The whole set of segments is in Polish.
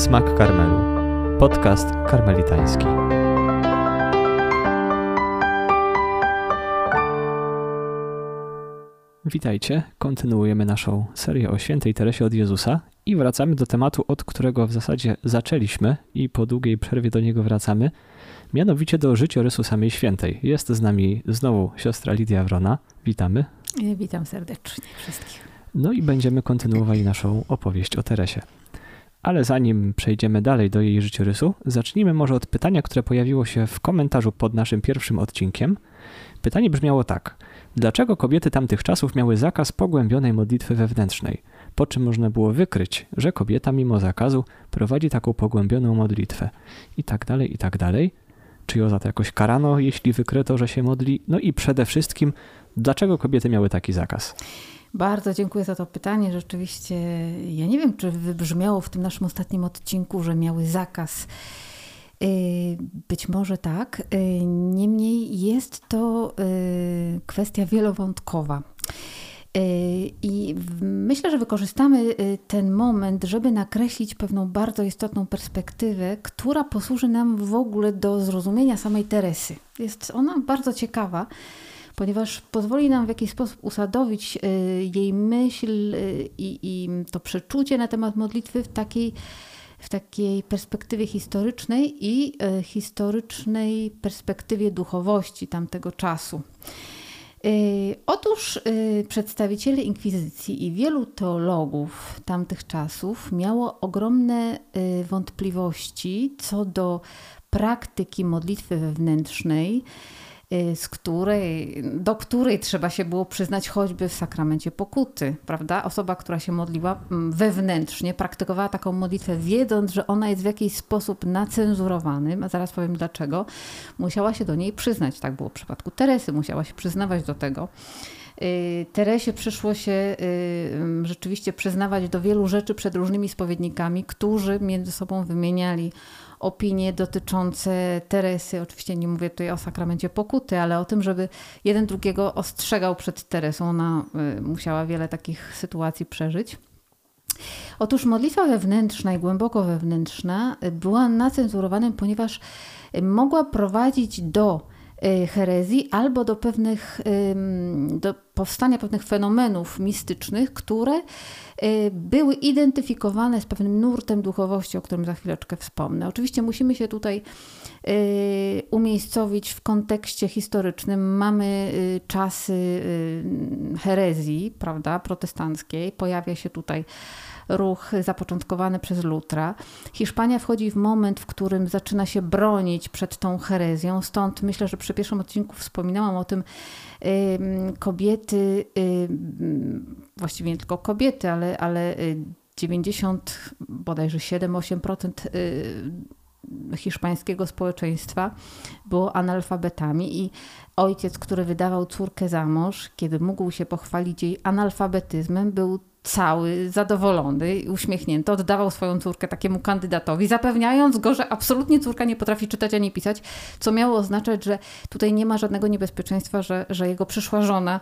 Smak Karmelu. Podcast karmelitański. Witajcie. Kontynuujemy naszą serię o świętej Teresie od Jezusa i wracamy do tematu, od którego w zasadzie zaczęliśmy i po długiej przerwie do niego wracamy, mianowicie do życiorysu samej świętej. Jest z nami znowu siostra Lidia Wrona. Witamy. Witam serdecznie wszystkich. No i będziemy kontynuowali naszą opowieść o Teresie. Ale zanim przejdziemy dalej do jej życiorysu, zacznijmy może od pytania, które pojawiło się w komentarzu pod naszym pierwszym odcinkiem. Pytanie brzmiało tak: Dlaczego kobiety tamtych czasów miały zakaz pogłębionej modlitwy wewnętrznej? Po czym można było wykryć, że kobieta mimo zakazu prowadzi taką pogłębioną modlitwę? I tak dalej, i tak dalej. Czy ją za to jakoś karano, jeśli wykryto, że się modli? No i przede wszystkim, dlaczego kobiety miały taki zakaz? Bardzo dziękuję za to pytanie. Rzeczywiście, ja nie wiem, czy wybrzmiało w tym naszym ostatnim odcinku, że miały zakaz. Y, być może tak. Y, niemniej jest to y, kwestia wielowątkowa. I myślę, że wykorzystamy ten moment, żeby nakreślić pewną bardzo istotną perspektywę, która posłuży nam w ogóle do zrozumienia samej Teresy. Jest ona bardzo ciekawa ponieważ pozwoli nam w jakiś sposób usadowić y, jej myśl y, i, i to przeczucie na temat modlitwy w takiej, w takiej perspektywie historycznej i y, historycznej perspektywie duchowości tamtego czasu. Otóż przedstawiciele inkwizycji i wielu teologów tamtych czasów miało ogromne wątpliwości co do praktyki modlitwy wewnętrznej z której, do której trzeba się było przyznać choćby w sakramencie pokuty, prawda? Osoba, która się modliła mm, wewnętrznie, praktykowała taką modlitwę, wiedząc, że ona jest w jakiś sposób nacenzurowanym, a zaraz powiem dlaczego, musiała się do niej przyznać. Tak było w przypadku Teresy, musiała się przyznawać do tego. Y, Teresie przyszło się y, mm, rzeczywiście przyznawać do wielu rzeczy przed różnymi spowiednikami, którzy między sobą wymieniali opinie dotyczące Teresy. Oczywiście nie mówię tutaj o sakramencie pokuty, ale o tym, żeby jeden drugiego ostrzegał przed Teresą. Ona y, musiała wiele takich sytuacji przeżyć. Otóż modlitwa wewnętrzna i głęboko wewnętrzna była nacenzurowana, ponieważ mogła prowadzić do Y, herezji albo do pewnych, do powstania pewnych fenomenów mistycznych, które y, były identyfikowane z pewnym nurtem duchowości, o którym za chwileczkę wspomnę. Oczywiście musimy się tutaj y, umiejscowić w kontekście historycznym. Mamy czasy herezji, prawda, protestanckiej. Pojawia się tutaj ruch zapoczątkowany przez Lutra. Hiszpania wchodzi w moment, w którym zaczyna się bronić przed tą herezją, stąd myślę, że przy pierwszym odcinku wspominałam o tym, kobiety, właściwie nie tylko kobiety, ale, ale 90, y, bodajże 7-8% y, hiszpańskiego społeczeństwa było analfabetami i ojciec, który wydawał córkę za mąż, kiedy mógł się pochwalić jej analfabetyzmem, był cały, zadowolony, uśmiechnięty, oddawał swoją córkę takiemu kandydatowi, zapewniając go, że absolutnie córka nie potrafi czytać ani pisać, co miało oznaczać, że tutaj nie ma żadnego niebezpieczeństwa, że, że jego przyszła żona,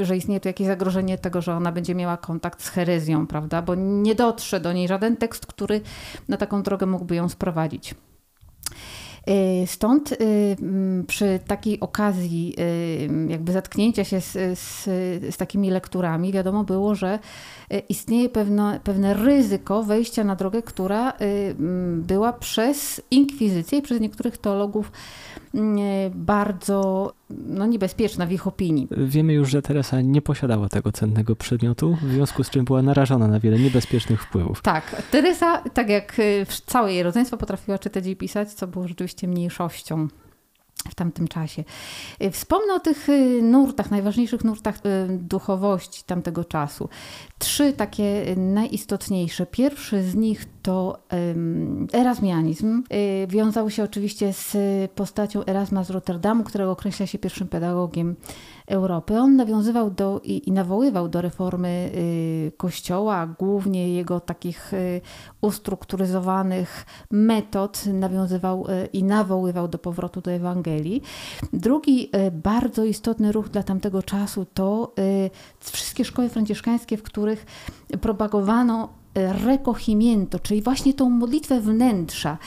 że istnieje tu jakieś zagrożenie tego, że ona będzie miała kontakt z herezją, prawda? Bo nie dotrze do niej żaden tekst, który na taką drogę mógłby ją sprowadzić. Y, stąd y, przy takiej okazji y, jakby zatknięcia się z, z, z, takimi lekturami wiadomo było, że istnieje pewne, pewne ryzyko wejścia na drogę, która była przez inkwizycję i przez niektórych teologów bardzo no, niebezpieczna w ich opinii. Wiemy już, że Teresa nie posiadała tego cennego przedmiotu, w związku z czym była narażona na wiele niebezpiecznych wpływów. Tak, Teresa, tak jak całe jej rodzeństwo, potrafiła czytać i pisać, co było rzeczywiście mniejszością w tamtym czasie. Y, wspomnę o tych y, nurtach, najważniejszych nurtach y, duchowości tamtego czasu. Trzy takie najistotniejsze. Pierwszy z nich to erazmianizm. Wiązał się oczywiście z postacią Erasma z Rotterdamu, którego określa się pierwszym pedagogiem Europy. On nawiązywał do i, i nawoływał do reformy y, Kościoła, głównie jego takich y, ustrukturyzowanych metod, nawiązywał y, i nawoływał do powrotu do Ewangelii. Drugi bardzo istotny ruch dla tamtego czasu to wszystkie szkoły franciszkańskie, w których propagowano recogimiento, czyli właśnie tą modlitwę wnętrza.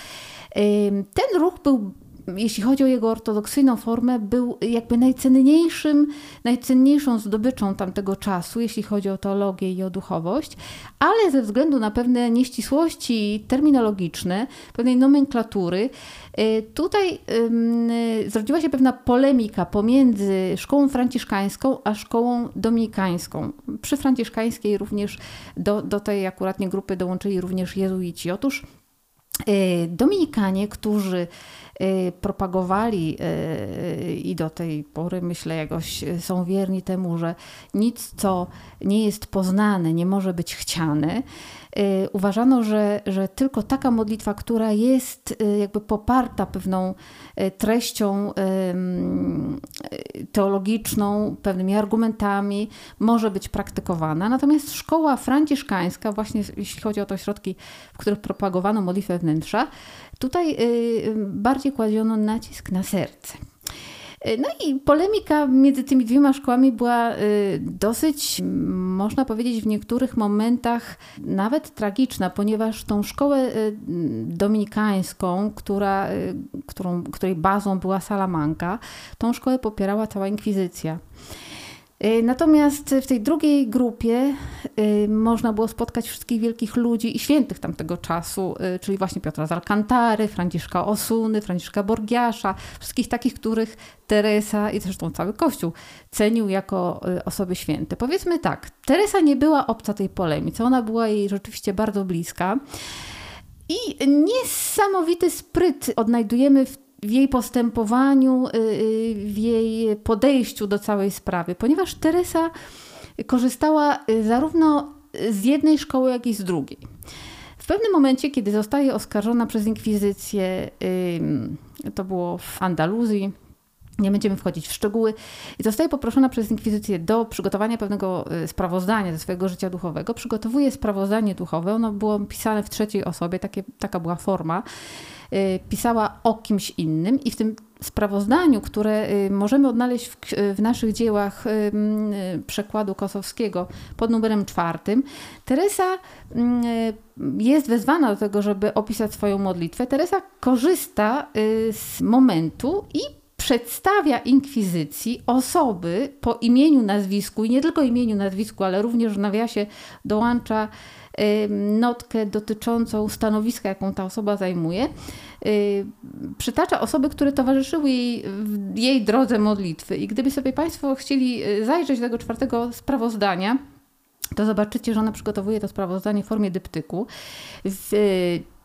Ten ruch był jeśli chodzi o jego ortodoksyjną formę, był jakby najcenniejszym, najcenniejszą zdobyczą tamtego czasu, jeśli chodzi o teologię i o duchowość, ale ze względu na pewne nieścisłości terminologiczne, pewnej nomenklatury, y, tutaj zrodziła się pewna polemika pomiędzy szkołą franciszkańską a szkołą dominikańską. Przy franciszkańskiej również do, do tej akuratnie grupy dołączyli również jezuici. Otóż y, Dominikanie, którzy propagowali y, i do tej pory, myślę, jakoś są wierni temu, że nic, co nie jest poznane, nie może być chciane. Y, uważano, że, że tylko taka modlitwa, która jest jakby poparta pewną treścią teologiczną, pewnymi argumentami, może być praktykowana. Natomiast szkoła franciszkańska, właśnie jeśli chodzi o te środki, w których propagowano modlitwę wnętrza, Tutaj y, bardziej kładziono nacisk na serce. Y, no i polemika między tymi dwiema szkołami była y, dosyć, można powiedzieć, w niektórych momentach nawet tragiczna, ponieważ tą szkołę dominikańską, która, którą, której bazą była Salamanca, tą szkołę popierała cała inkwizycja. Y, natomiast w tej drugiej grupie y, można było spotkać wszystkich wielkich ludzi i świętych tamtego czasu, y, czyli właśnie Piotra z Alcantary, Franciszka Osuny, Franciszka Borgiasza, wszystkich takich, których Teresa i zresztą cały Kościół cenił jako osoby święte. Powiedzmy tak, Teresa nie była obca tej polemice, ona była jej rzeczywiście bardzo bliska. I niesamowity spryt odnajdujemy w w jej postępowaniu, y, y, w jej podejściu do całej sprawy, ponieważ Teresa korzystała y, zarówno z jednej szkoły, jak i z drugiej. W pewnym momencie, kiedy zostaje oskarżona przez inkwizycję, to było w Andaluzji, nie będziemy wchodzić w szczegóły. I zostaje poproszona przez Inkwizycję do przygotowania pewnego sprawozdania ze swojego życia duchowego. Przygotowuje sprawozdanie duchowe. Ono było pisane w trzeciej osobie, takie, taka była forma. Y, pisała o kimś innym i w tym sprawozdaniu, które y, możemy odnaleźć w, w, naszych dziełach przekładu kosowskiego pod numerem czwartym, Teresa jest wezwana do tego, żeby opisać swoją modlitwę. Teresa korzysta z momentu i przedstawia inkwizycji osoby po imieniu, nazwisku i nie tylko imieniu, nazwisku, ale również w nawiasie dołącza notkę dotyczącą stanowiska, jaką ta osoba zajmuje. Przytacza osoby, które towarzyszyły jej jej drodze modlitwy. I gdyby sobie Państwo chcieli y, zajrzeć do tego czwartego sprawozdania, to zobaczycie, że ona przygotowuje to sprawozdanie w formie dyptyku. W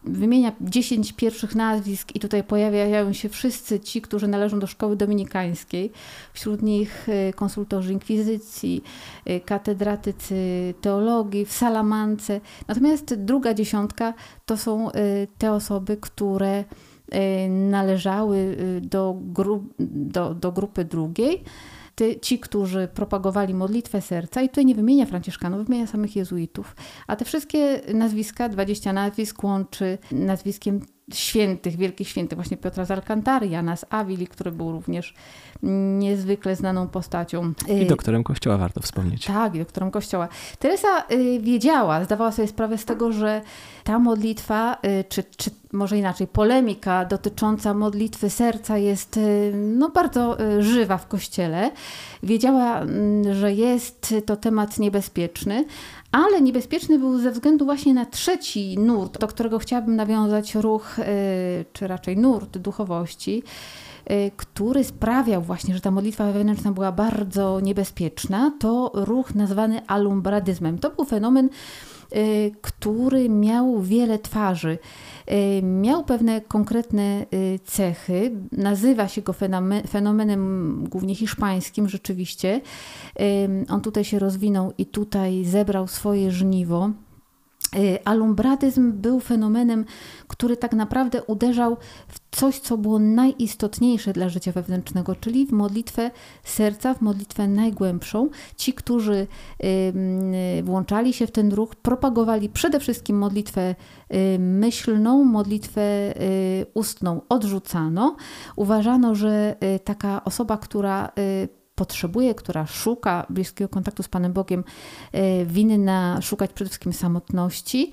wymienia 10 pierwszych nazwisk i tutaj pojawiają się wszyscy ci, którzy należą do szkoły dominikańskiej. Wśród nich y, konsultorzy inkwizycji, y, katedratycy teologii w Salamance. Natomiast druga dziesiątka to są y, te osoby, które należały do, gru, do, do grupy drugiej ty, ci, którzy propagowali modlitwę serca, i tutaj nie wymienia Franciszkanów, wymienia samych jezuitów, a te wszystkie nazwiska, 20 nazwisk łączy nazwiskiem świętych, wielkich świętych, właśnie Piotra z Alcantary, Jana z Avili, który był również niezwykle znaną postacią. I y, doktorem Kościoła warto wspomnieć. Tak, i doktorem Kościoła. Teresa y, wiedziała, zdawała sobie sprawę z tego, że ta modlitwa, y, czy, czy może inaczej, polemika dotycząca modlitwy serca jest no, bardzo żywa w Kościele. Wiedziała, mm, że jest to temat niebezpieczny, ale niebezpieczny był ze względu właśnie na trzeci nurt, do którego chciałabym nawiązać ruch, czy raczej nurt duchowości, Y, który sprawiał właśnie, że ta modlitwa wewnętrzna była bardzo niebezpieczna, to ruch nazwany alumbradyzmem. To był fenomen, y, który miał wiele twarzy. Y, miał pewne konkretne cechy, nazywa się go fenomenem głównie hiszpańskim rzeczywiście. On tutaj się rozwinął i tutaj zebrał swoje żniwo. Y, alumbradyzm był fenomenem, który tak naprawdę uderzał w coś, co było najistotniejsze dla życia wewnętrznego, czyli w modlitwę serca, w modlitwę najgłębszą. Ci, którzy włączali się w ten ruch, propagowali przede wszystkim modlitwę y, myślną, modlitwę y, ustną odrzucano. Uważano, że taka osoba, która potrzebuje, która szuka bliskiego kontaktu z Panem Bogiem, y, winna szukać przede wszystkim samotności.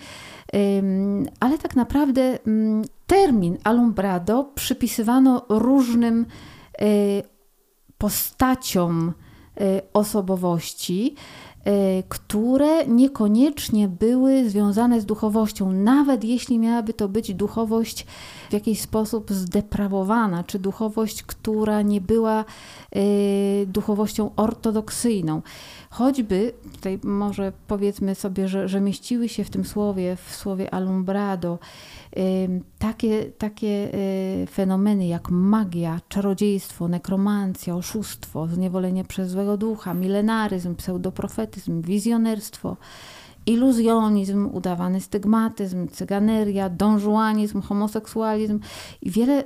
Ale tak naprawdę mm, termin alumbrado przypisywano różnym postaciom osobowości. Y, które niekoniecznie były związane z duchowością, nawet jeśli miałaby to być duchowość w jakiś sposób zdeprawowana, czy duchowość, która nie była y, duchowością ortodoksyjną. Choćby, tutaj może powiedzmy sobie, że, że mieściły się w tym słowie, w słowie alumbrado, takie, takie y, fenomeny jak magia, czarodziejstwo, nekromancja, oszustwo, zniewolenie przez złego ducha, milenaryzm, pseudoprofetyzm, wizjonerstwo, iluzjonizm, udawany stygmatyzm, cyganeria, donżuanizm, homoseksualizm i wiele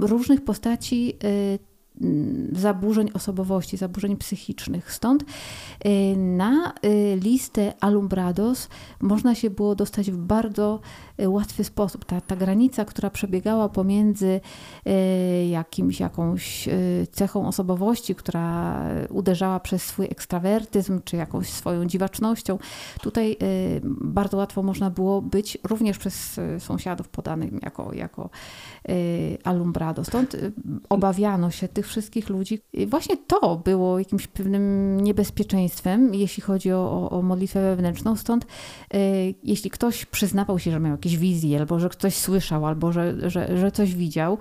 różnych postaci y, zaburzeń osobowości, zaburzeń psychicznych. Stąd y, na y, listę alumbrados można się było dostać w bardzo y, łatwy sposób. Ta, ta granica, która przebiegała pomiędzy jakimś, jakąś cechą osobowości, która uderzała przez swój ekstrawertyzm, czy jakąś swoją dziwacznością, tutaj bardzo łatwo można było być również przez sąsiadów podanym jako, jako alumbrado. Stąd obawiano się tych tych wszystkich ludzi. I właśnie to było jakimś pewnym niebezpieczeństwem, jeśli chodzi o, o, modlitwę wewnętrzną. Stąd e, jeśli ktoś przyznawał się, że miał jakieś wizje, albo że ktoś słyszał, albo że, że, że coś widział,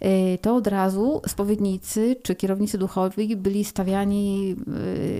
e, to od razu spowiednicy czy kierownicy duchowi byli stawiani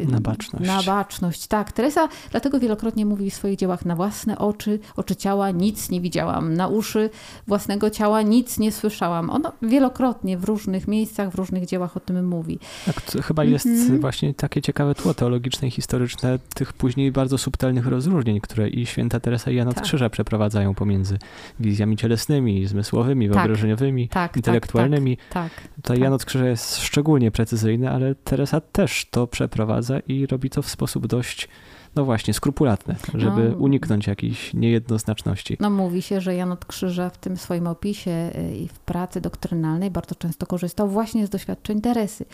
e, na baczność. Na baczność. Tak, Teresa dlatego wielokrotnie mówi w swoich dziełach na własne oczy, oczy ciała nic nie widziałam, na uszy własnego ciała nic nie słyszałam. Ono wielokrotnie w różnych miejscach, w różnych dziełach o tym mówi. Tak, chyba jest mm właśnie takie ciekawe tło teologiczne i historyczne tych później bardzo subtelnych rozróżnień, które i święta Teresa i Jan od tak. Krzyża przeprowadzają pomiędzy wizjami cielesnymi, zmysłowymi, tak. wyobrażeniowymi, tak, tak intelektualnymi. Tak, tak, Tutaj Jan od Krzyża jest szczególnie precyzyjny, ale Teresa też to przeprowadza i robi to w sposób dość no właśnie, skrupulatne, żeby no, uniknąć jakiejś niejednoznaczności. No mówi się, że Jan od Krzyża w tym swoim opisie y, i w pracy doktrynalnej bardzo często korzystał właśnie z doświadczeń Teresy.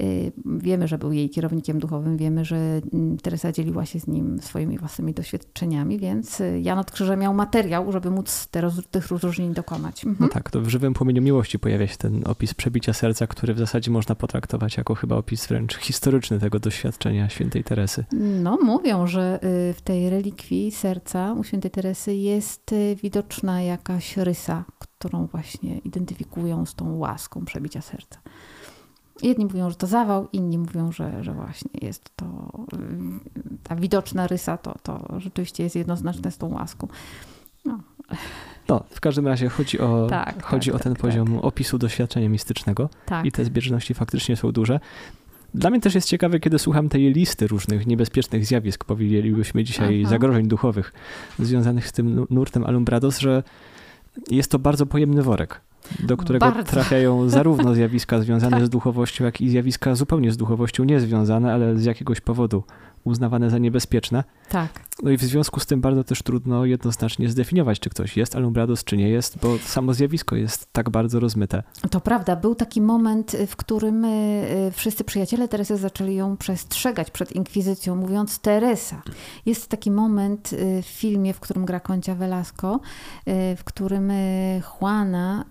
Y, wiemy, że był jej kierownikiem duchowym, wiemy, że mm, Teresa dzieliła się z nim swoimi własnymi doświadczeniami, więc y, Jan od Krzyża miał materiał, żeby móc te, tych rozróżnień dokonać. Mhm. No tak, to w żywym płomieniu miłości pojawia się ten opis przebicia serca, który w zasadzie można potraktować jako chyba opis wręcz historyczny tego doświadczenia świętej Teresy. No, mówią, że y, w tej relikwii serca u świętej Teresy jest widoczna jakaś rysa, którą właśnie identyfikują z tą łaską przebicia serca. Jedni mówią, że to zawał, inni mówią, że, że właśnie jest to ta widoczna rysa, to, to rzeczywiście jest jednoznaczne z tą łaską. No. No, w każdym razie chodzi o, tak, chodzi tak, o ten tak, poziom tak. opisu doświadczenia mistycznego tak. i te zbieżności faktycznie są duże. Dla mnie też jest ciekawe, kiedy słucham tej listy różnych niebezpiecznych zjawisk, powiedzielibyśmy dzisiaj, Aha. zagrożeń duchowych związanych z tym nurtem Alumbrados, że jest to bardzo pojemny worek do którego Bardzo. trafiają zarówno zjawiska związane tak. z duchowością, jak i zjawiska zupełnie z duchowością niezwiązane, ale z jakiegoś powodu uznawane za niebezpieczne. Tak. No i w związku z tym bardzo też trudno jednoznacznie zdefiniować, czy ktoś jest alumbrados, czy nie jest, bo samo zjawisko jest tak bardzo rozmyte. To prawda. Był taki moment, w którym y, y, wszyscy przyjaciele Teresy zaczęli ją przestrzegać przed inkwizycją, mówiąc Teresa. Jest taki moment y, w filmie, w którym gra Koncia Velasco, w którym Juana,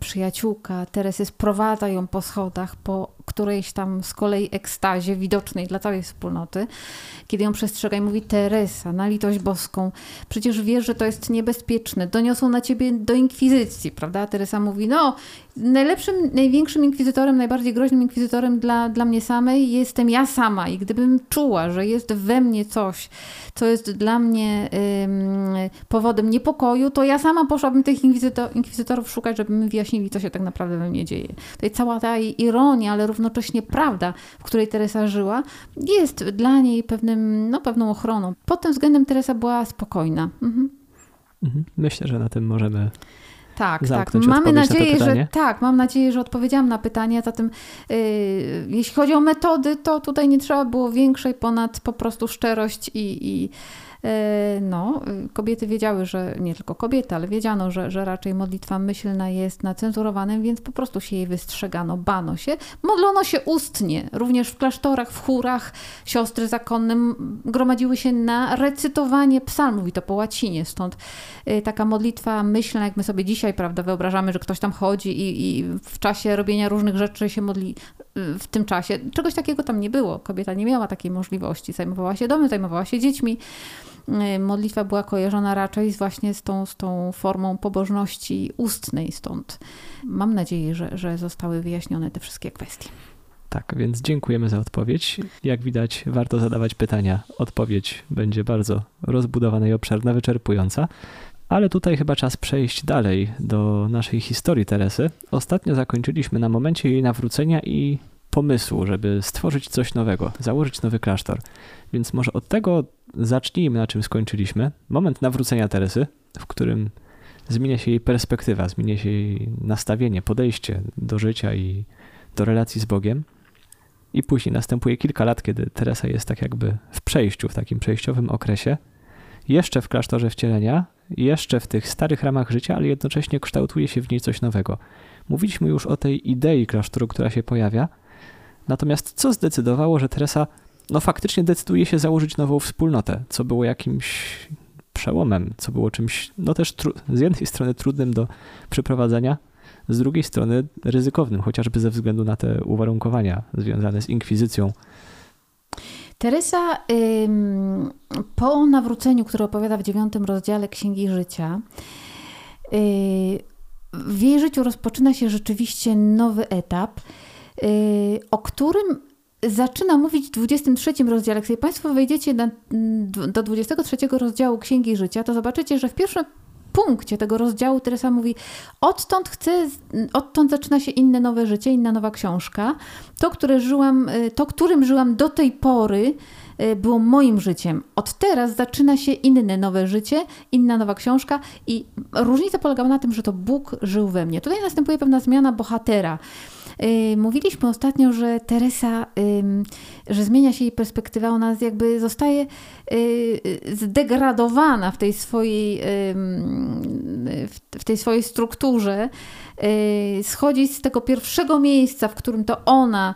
przyjaciółka Teresy, sprowadza ją po schodach po którejś tam z kolei ekstazie widocznej dla całej wspólnoty, kiedy ją przestrzega i mówi Teresa, na litość boską, przecież wiesz, że to jest niebezpieczne, doniosą na ciebie do inkwizycji, prawda? Teresa mówi, no najlepszym, największym inkwizytorem, najbardziej groźnym inkwizytorem dla, dla mnie samej jestem ja sama i gdybym czuła, że jest we mnie coś, co jest dla mnie ym, powodem niepokoju, to ja sama poszłabym tych inkwizytor, inkwizytorów szukać, żeby mi wyjaśnili, co się tak naprawdę we mnie dzieje. Jest cała ta ironia, ale równocześnie prawda, w której Teresa żyła, jest dla niej pewnym, no, pewną ochroną. Pod tym względem Teresa była spokojna. Mhm. mhm. Myślę, że na tym możemy tak, tak. Mamy nadzieję, na że tak, mam nadzieję, że odpowiedziałam na pytanie. Zatem yy, jeśli chodzi o metody, to tutaj nie trzeba było większej ponad po prostu szczerość i, i no, kobiety wiedziały, że nie tylko kobiety, ale wiedziano, że, że raczej modlitwa myślna jest na cenzurowanym, więc po prostu się jej wystrzegano, bano się. Modlono się ustnie, również w klasztorach, w chórach. Siostry zakonne gromadziły się na recytowanie psalmów i to po łacinie, stąd e, taka modlitwa myślna, jak my sobie dzisiaj, prawda, wyobrażamy, że ktoś tam chodzi i, i w czasie robienia różnych rzeczy się modli e, w tym czasie. Czegoś takiego tam nie było. Kobieta nie miała takiej możliwości. Zajmowała się domem, zajmowała się dziećmi. Y, modlitwa była kojarzona raczej właśnie z tą, z tą formą pobożności ustnej, stąd mam nadzieję, że, że zostały wyjaśnione te wszystkie kwestie. Tak, więc dziękujemy za odpowiedź. Jak widać, warto zadawać pytania. Odpowiedź będzie bardzo rozbudowana i obszerna, wyczerpująca. Ale tutaj chyba czas przejść dalej do naszej historii Teresy. Ostatnio zakończyliśmy na momencie jej nawrócenia i pomysłu, żeby stworzyć coś nowego, założyć nowy klasztor. Więc może od tego zacznijmy, na czym skończyliśmy. Moment nawrócenia Teresy, w którym zmienia się jej perspektywa, zmienia się jej nastawienie, podejście do życia i do relacji z Bogiem. I później następuje kilka lat, kiedy Teresa jest tak jakby w przejściu, w takim przejściowym okresie, jeszcze w klasztorze wcielenia, jeszcze w tych starych ramach życia, ale jednocześnie kształtuje się w niej coś nowego. Mówiliśmy już o tej idei klasztoru, która się pojawia, Natomiast co zdecydowało, że Teresa no faktycznie decyduje się założyć nową wspólnotę, co było jakimś przełomem, co było czymś no też z jednej strony trudnym do przeprowadzenia, z drugiej strony ryzykownym, chociażby ze względu na te uwarunkowania związane z inkwizycją. Teresa po nawróceniu, które opowiada w dziewiątym rozdziale Księgi Życia, yy, w jej życiu rozpoczyna się rzeczywiście nowy etap – Y, o którym zaczyna mówić w 23 rozdziale. Jak sobie Państwo wejdziecie na, do 23 rozdziału Księgi Życia, to zobaczycie, że w pierwszym punkcie tego rozdziału Teresa mówi: Odtąd chcę, odtąd zaczyna się inne nowe życie, inna nowa książka. To, które żyłam, y, to którym żyłam do tej pory, y, było moim życiem. Od teraz zaczyna się inne nowe życie, inna nowa książka i różnica polegała na tym, że to Bóg żył we mnie. Tutaj następuje pewna zmiana bohatera. Y, mówiliśmy ostatnio, że Teresa, że zmienia się jej perspektywa, ona jakby zostaje y, zdegradowana w tej swojej, w tej swojej strukturze, y, schodzi z tego pierwszego miejsca, w którym to ona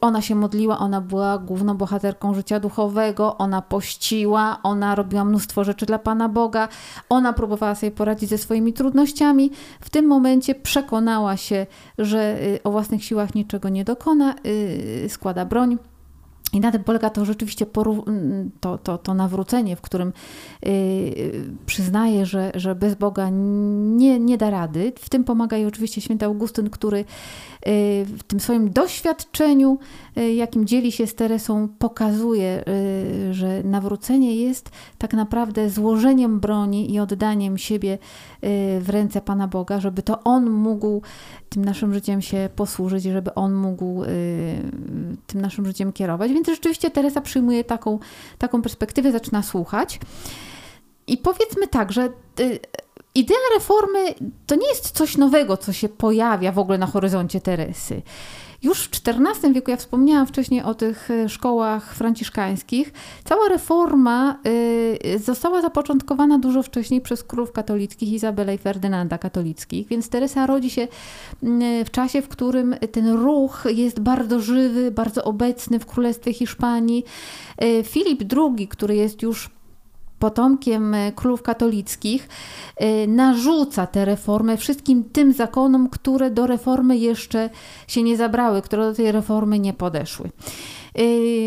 ona się modliła, ona była główną bohaterką życia duchowego, ona pościła, ona robiła mnóstwo rzeczy dla Pana Boga, ona próbowała sobie poradzić ze swoimi trudnościami. W tym momencie przekonała się, że y, o własnych siłach niczego nie dokona, y, składa broń. I na tym polega to rzeczywiście to, to, to nawrócenie, w którym yy, przyznaje, że, że bez Boga nie, nie da rady. W tym pomaga jej oczywiście święty Augustyn, który w tym swoim doświadczeniu, jakim dzieli się z Teresą, pokazuje, y, że nawrócenie jest tak naprawdę złożeniem broni i oddaniem siebie y, w ręce Pana Boga, żeby to On mógł tym naszym życiem się posłużyć, żeby On mógł tym naszym życiem kierować. Więc rzeczywiście Teresa przyjmuje taką, taką perspektywę, zaczyna słuchać. I powiedzmy tak, że idea reformy to nie jest coś nowego, co się pojawia w ogóle na horyzoncie Teresy. Już w XIV wieku, ja wspomniałam wcześniej o tych e, szkołach franciszkańskich, cała reforma e, została zapoczątkowana dużo wcześniej przez królów katolickich Izabela i Ferdynanda katolickich, więc Teresa rodzi się w czasie, w którym ten ruch jest bardzo żywy, bardzo obecny w Królestwie Hiszpanii. E, Filip II, który jest już potomkiem e, królów katolickich, e, narzuca tę reformę wszystkim tym zakonom, które do reformy jeszcze się nie zabrały, które do tej reformy nie podeszły. E,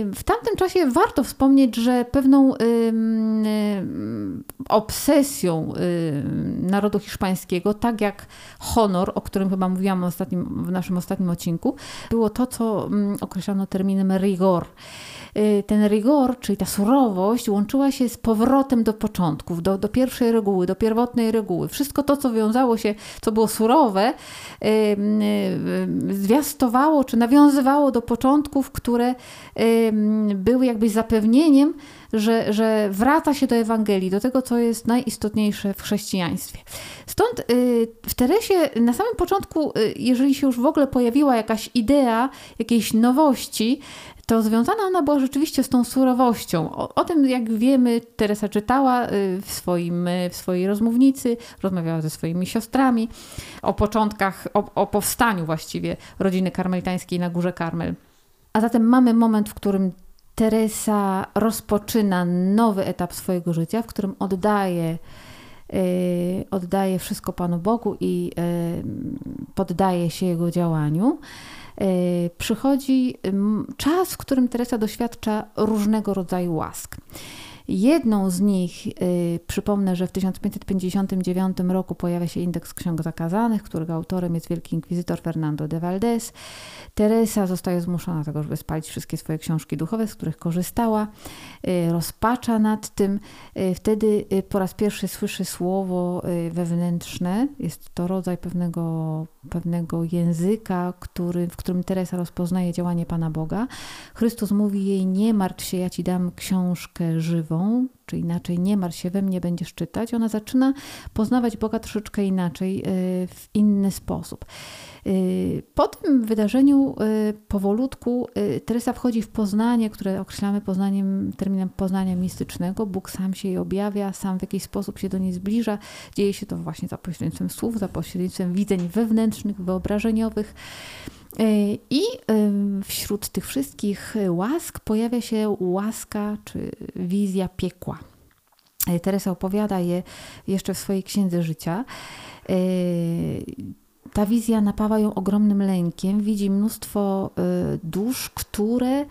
w tamtym czasie warto wspomnieć, że pewną obsesją narodu hiszpańskiego, tak jak honor, o którym chyba mówiłam ostatnim, w naszym ostatnim odcinku, było to, co określano terminem rigor. Y, ten rygor, czyli ta surowość, łączyła się z powrotem do początków, do, do pierwszej reguły, do pierwotnej reguły. Wszystko to, co wiązało się, co było surowe, y, y, zwiastowało czy nawiązywało do początków, które były jakby zapewnieniem, że, że wraca się do Ewangelii, do tego, co jest najistotniejsze w chrześcijaństwie. Stąd w Teresie na samym początku, jeżeli się już w ogóle pojawiła jakaś idea jakiejś nowości, to związana ona była rzeczywiście z tą surowością. O, o, tym, jak wiemy, Teresa czytała w, swoim, w swojej rozmównicy, rozmawiała ze swoimi siostrami o początkach, o, o powstaniu właściwie rodziny karmelitańskiej na Górze Karmel. A zatem mamy moment, w którym Teresa rozpoczyna nowy etap swojego życia, w którym oddaje, yy, oddaje wszystko Panu Bogu i yy, poddaje się Jego działaniu. Yy, przychodzi czas, w którym Teresa doświadcza różnego rodzaju łask. Jedną z nich, yy, przypomnę, że w 1559 roku pojawia się indeks ksiąg zakazanych, którego autorem jest wielki inkwizytor Fernando de Valdez. Teresa zostaje zmuszona do tego, żeby spalić wszystkie swoje książki duchowe, z których korzystała. Yy, rozpacza nad tym. Yy, wtedy y, po raz pierwszy słyszy słowo y, wewnętrzne. Jest to rodzaj pewnego, pewnego języka, który, w którym Teresa rozpoznaje działanie Pana Boga. Chrystus mówi jej: Nie martw się, ja ci dam książkę żywą czy inaczej nie martw się, we mnie będziesz czytać, ona zaczyna poznawać Boga troszeczkę inaczej, y, w inny sposób. Y, po tym wydarzeniu y, powolutku Teresa wchodzi w poznanie, które określamy poznaniem, terminem poznania mistycznego. Bóg sam się jej objawia, sam w jakiś sposób się do niej zbliża. Dzieje się to właśnie za pośrednictwem słów, za pośrednictwem widzeń wewnętrznych, wyobrażeniowych. I wśród tych wszystkich łask pojawia się łaska czy wizja piekła. Teresa opowiada je jeszcze w swojej księdze życia. Ta wizja napawa ją ogromnym lękiem. Widzi mnóstwo dusz, które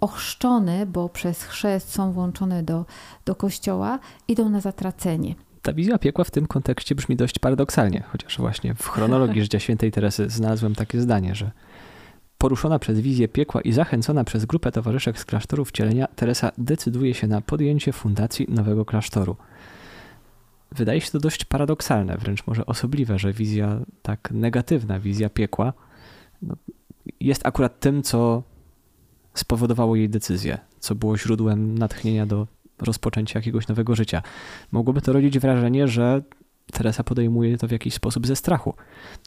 ochrzczone, bo przez chrzest są włączone do, do kościoła, idą na zatracenie. Ta wizja piekła w tym kontekście brzmi dość paradoksalnie, chociaż właśnie w chronologii życia świętej Teresy znalazłem takie zdanie, że poruszona przez wizję piekła i zachęcona przez grupę towarzyszek z klasztoru wcielenia, Teresa decyduje się na podjęcie fundacji nowego klasztoru. Wydaje się to dość paradoksalne, wręcz może osobliwe, że wizja tak negatywna, wizja piekła, no, jest akurat tym, co spowodowało jej decyzję, co było źródłem natchnienia do rozpoczęcia jakiegoś nowego życia. Mogłoby to rodzić wrażenie, że Teresa podejmuje to w jakiś sposób ze strachu,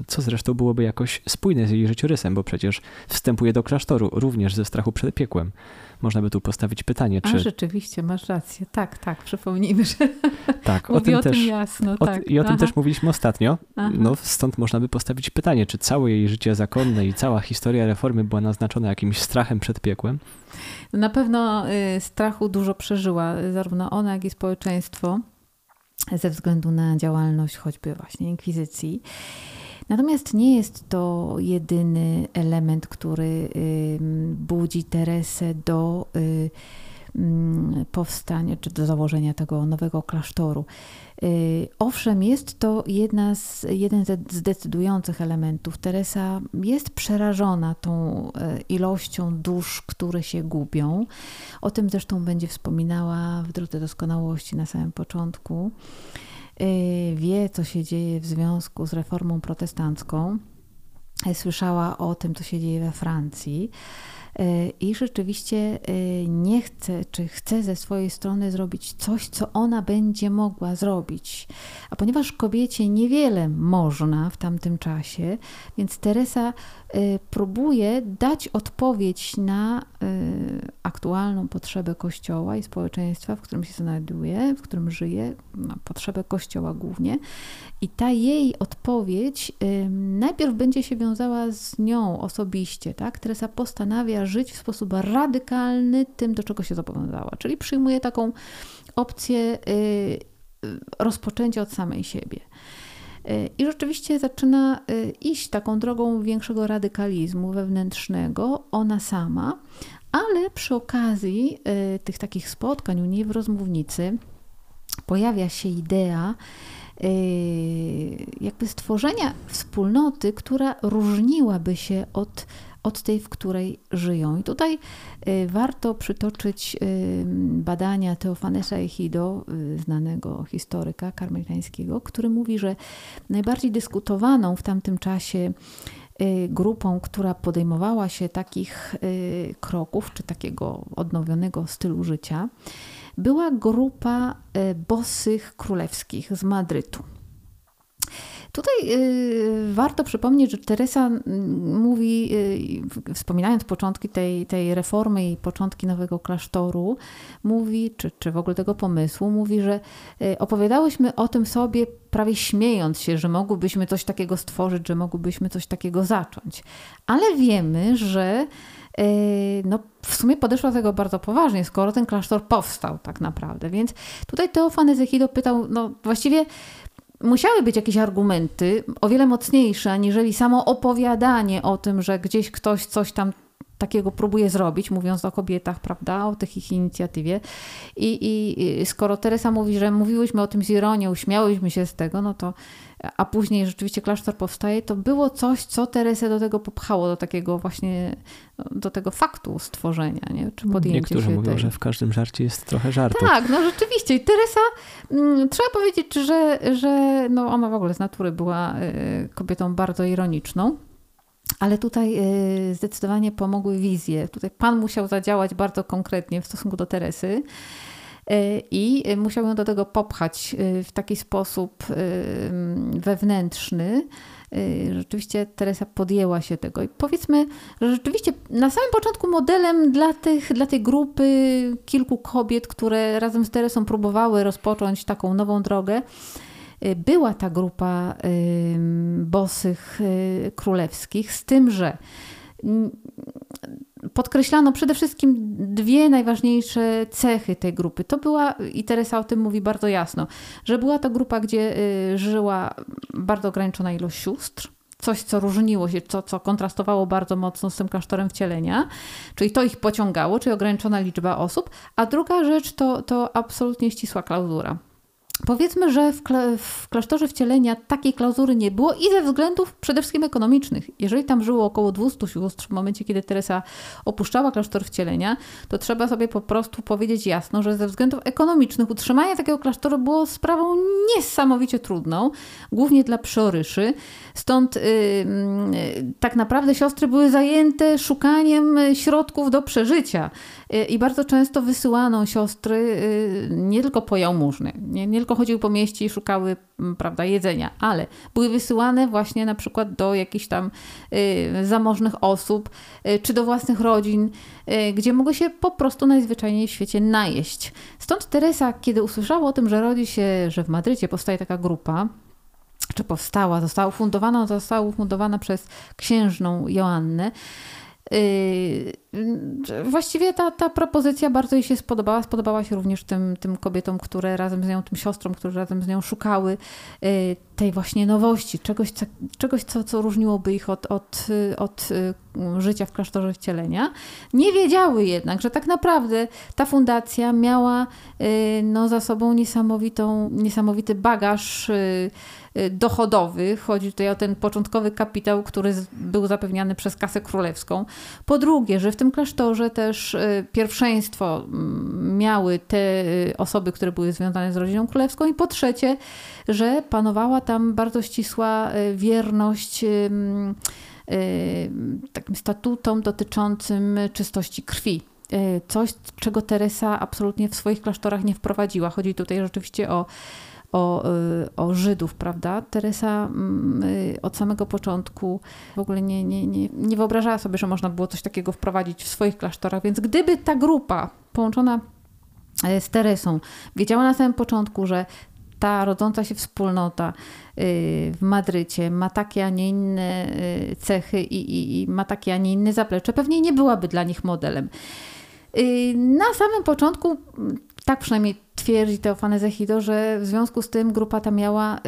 co zresztą byłoby jakoś spójne z jej życiorysem, bo przecież wstępuje do klasztoru również ze strachu przed piekłem. Można by tu postawić pytanie, czy... A rzeczywiście, masz rację. Tak, tak, przypomnijmy, że tak, o tym, o też, tym jasno. O, tak. I o Aha. tym też mówiliśmy ostatnio. Aha. No, stąd można by postawić pytanie, czy całe jej życie zakonne i cała historia reformy była naznaczona jakimś strachem przed piekłem? Na pewno y, strachu dużo przeżyła, zarówno ona, jak i społeczeństwo, ze względu na działalność choćby właśnie inkwizycji. Natomiast nie jest to jedyny element, który budzi Teresę do y, powstania czy do założenia tego nowego klasztoru. Y, owszem, jest to jedna z, jeden z decydujących elementów. Teresa jest przerażona tą y, ilością dusz, które się gubią. O tym zresztą będzie wspominała w Drodze Doskonałości na samym początku. Y, wie, co się dzieje w związku z reformą protestancką. Słyszała o tym, co się dzieje we Francji. E, i rzeczywiście e, nie chce, czy chce ze swojej strony zrobić coś, co ona będzie mogła zrobić. A ponieważ kobiecie niewiele można w tamtym czasie, więc Teresa e, próbuje dać odpowiedź na aktualną potrzebę Kościoła i społeczeństwa, w którym się znajduje, w którym żyje, na potrzebę Kościoła głównie. I ta jej odpowiedź najpierw będzie się wiązała z nią osobiście. Tak? Teresa postanawia żyć w sposób radykalny tym, do czego się zobowiązała, czyli przyjmuje taką opcję y, rozpoczęcia od samej siebie. Y, I rzeczywiście zaczyna y, iść taką drogą większego radykalizmu wewnętrznego, ona sama, ale przy okazji tych takich spotkań u niej w rozmównicy pojawia się idea, jakby stworzenia wspólnoty, która różniłaby się od od tej, w której żyją. I tutaj y, warto przytoczyć y, badania Teofanesa Echido, y, znanego historyka karmelitańskiego, który mówi, że najbardziej dyskutowaną w tamtym czasie grupą, która podejmowała się takich kroków, czy takiego odnowionego stylu życia, była grupa bosych królewskich z Madrytu. Tutaj y, warto przypomnieć, że Teresa mm, mówi, y, wspominając początki tej, tej reformy i początki nowego klasztoru, mówi, czy, czy w ogóle tego pomysłu, mówi, że y, opowiadałyśmy o tym sobie prawie śmiejąc się, że mogłybyśmy coś takiego stworzyć, że mogłybyśmy coś takiego zacząć. Ale wiemy, że no, w sumie podeszła do tego bardzo poważnie, skoro ten klasztor powstał tak naprawdę. Więc tutaj Teofany Zechido pytał, no właściwie musiały być jakieś argumenty o wiele mocniejsze, aniżeli samo opowiadanie o tym, że gdzieś ktoś coś tam takiego próbuje zrobić, mówiąc o kobietach, prawda, o tych ich inicjatywie. I, i, skoro Teresa mówi, że mówiłyśmy o tym z ironią, śmiałyśmy się z tego, no to a później rzeczywiście klasztor powstaje, to było coś, co Teresę do tego popchało, do takiego właśnie, do tego faktu stworzenia, nie? czy podjęcia Niektórzy się mówią, tej... że w każdym żarcie jest trochę żartu. Tak, no rzeczywiście. I Teresa, mm, trzeba powiedzieć, że, że no ona w ogóle z natury była y, kobietą bardzo ironiczną. Ale tutaj y, zdecydowanie pomogły wizje. Tutaj pan musiał zadziałać bardzo konkretnie w stosunku do Teresy y, i musiał ją do tego popchać y, w taki sposób wewnętrzny. Rzeczywiście Teresa podjęła się tego. I powiedzmy, że rzeczywiście na samym początku modelem dla, tych, dla tej grupy kilku kobiet, które razem z Teresą próbowały rozpocząć taką nową drogę, była ta grupa bosych y, królewskich, z tym, że mm, podkreślano przede wszystkim dwie najważniejsze cechy tej grupy. To była, i Teresa o tym mówi bardzo jasno, że była to grupa, gdzie y, żyła bardzo ograniczona ilość sióstr, coś, co różniło się, co, co kontrastowało bardzo mocno z tym klasztorem wcielenia, czyli to ich pociągało, czyli ograniczona liczba osób, a druga rzecz to, to absolutnie ścisła klauzura. Powiedzmy, że w, kla w, klasztorze wcielenia takiej klauzury nie było i ze względów przede wszystkim ekonomicznych. Jeżeli tam żyło około 200 sióstr w momencie, kiedy Teresa opuszczała klasztor wcielenia, to trzeba sobie po prostu powiedzieć jasno, że ze względów ekonomicznych utrzymanie takiego klasztoru było sprawą niesamowicie trudną, głównie dla przyoryszy. Stąd yy, yy, tak naprawdę siostry były zajęte szukaniem środków do przeżycia i bardzo często wysyłano siostry y, nie tylko po jałmużny, nie, nie tylko chodziły po mieście i szukały mm, prawda, jedzenia, ale były wysyłane właśnie na przykład do jakichś tam y, zamożnych osób, y, czy do własnych rodzin, y, gdzie mogły się po prostu najzwyczajniej w świecie najeść. Stąd Teresa, kiedy usłyszała o tym, że rodzi się, że w Madrycie powstaje taka grupa, czy powstała, została ufundowana, została ufundowana przez księżną Joannę, właściwie ta, ta propozycja bardzo jej się spodobała. Spodobała się również tym, tym kobietom, które razem z nią, tym siostrom, które razem z nią szukały yy, tej właśnie nowości, czegoś, co, czegoś co, co różniłoby ich od, od, od yy, życia w klasztorze wcielenia. Nie wiedziały jednak, że tak naprawdę ta fundacja miała no, za sobą niesamowitą, niesamowity bagaż dochodowy. Chodzi tutaj o ten początkowy kapitał, który był zapewniany przez kasę królewską. Po drugie, że w tym klasztorze też y, pierwszeństwo mm, miały te y, osoby, które były związane z rodziną królewską. I po trzecie, że panowała tam bardzo ścisła wierność takim statutom dotyczącym czystości krwi coś, czego Teresa absolutnie w swoich klasztorach nie wprowadziła. Chodzi tutaj rzeczywiście o o, y, o Żydów, prawda? Teresa mm, y, od samego początku w ogóle nie, nie, nie, nie wyobrażała sobie, że można było coś takiego wprowadzić w swoich klasztorach, więc gdyby ta grupa połączona e, z Teresą wiedziała na samym początku, że ta rodząca się wspólnota y, w Madrycie ma takie, a nie inne cechy i, i, i ma takie, a nie inne zaplecze, pewnie nie byłaby dla nich modelem. Na samym początku, tak przynajmniej twierdzi Teofane Zechido, że w związku z tym grupa ta miała y,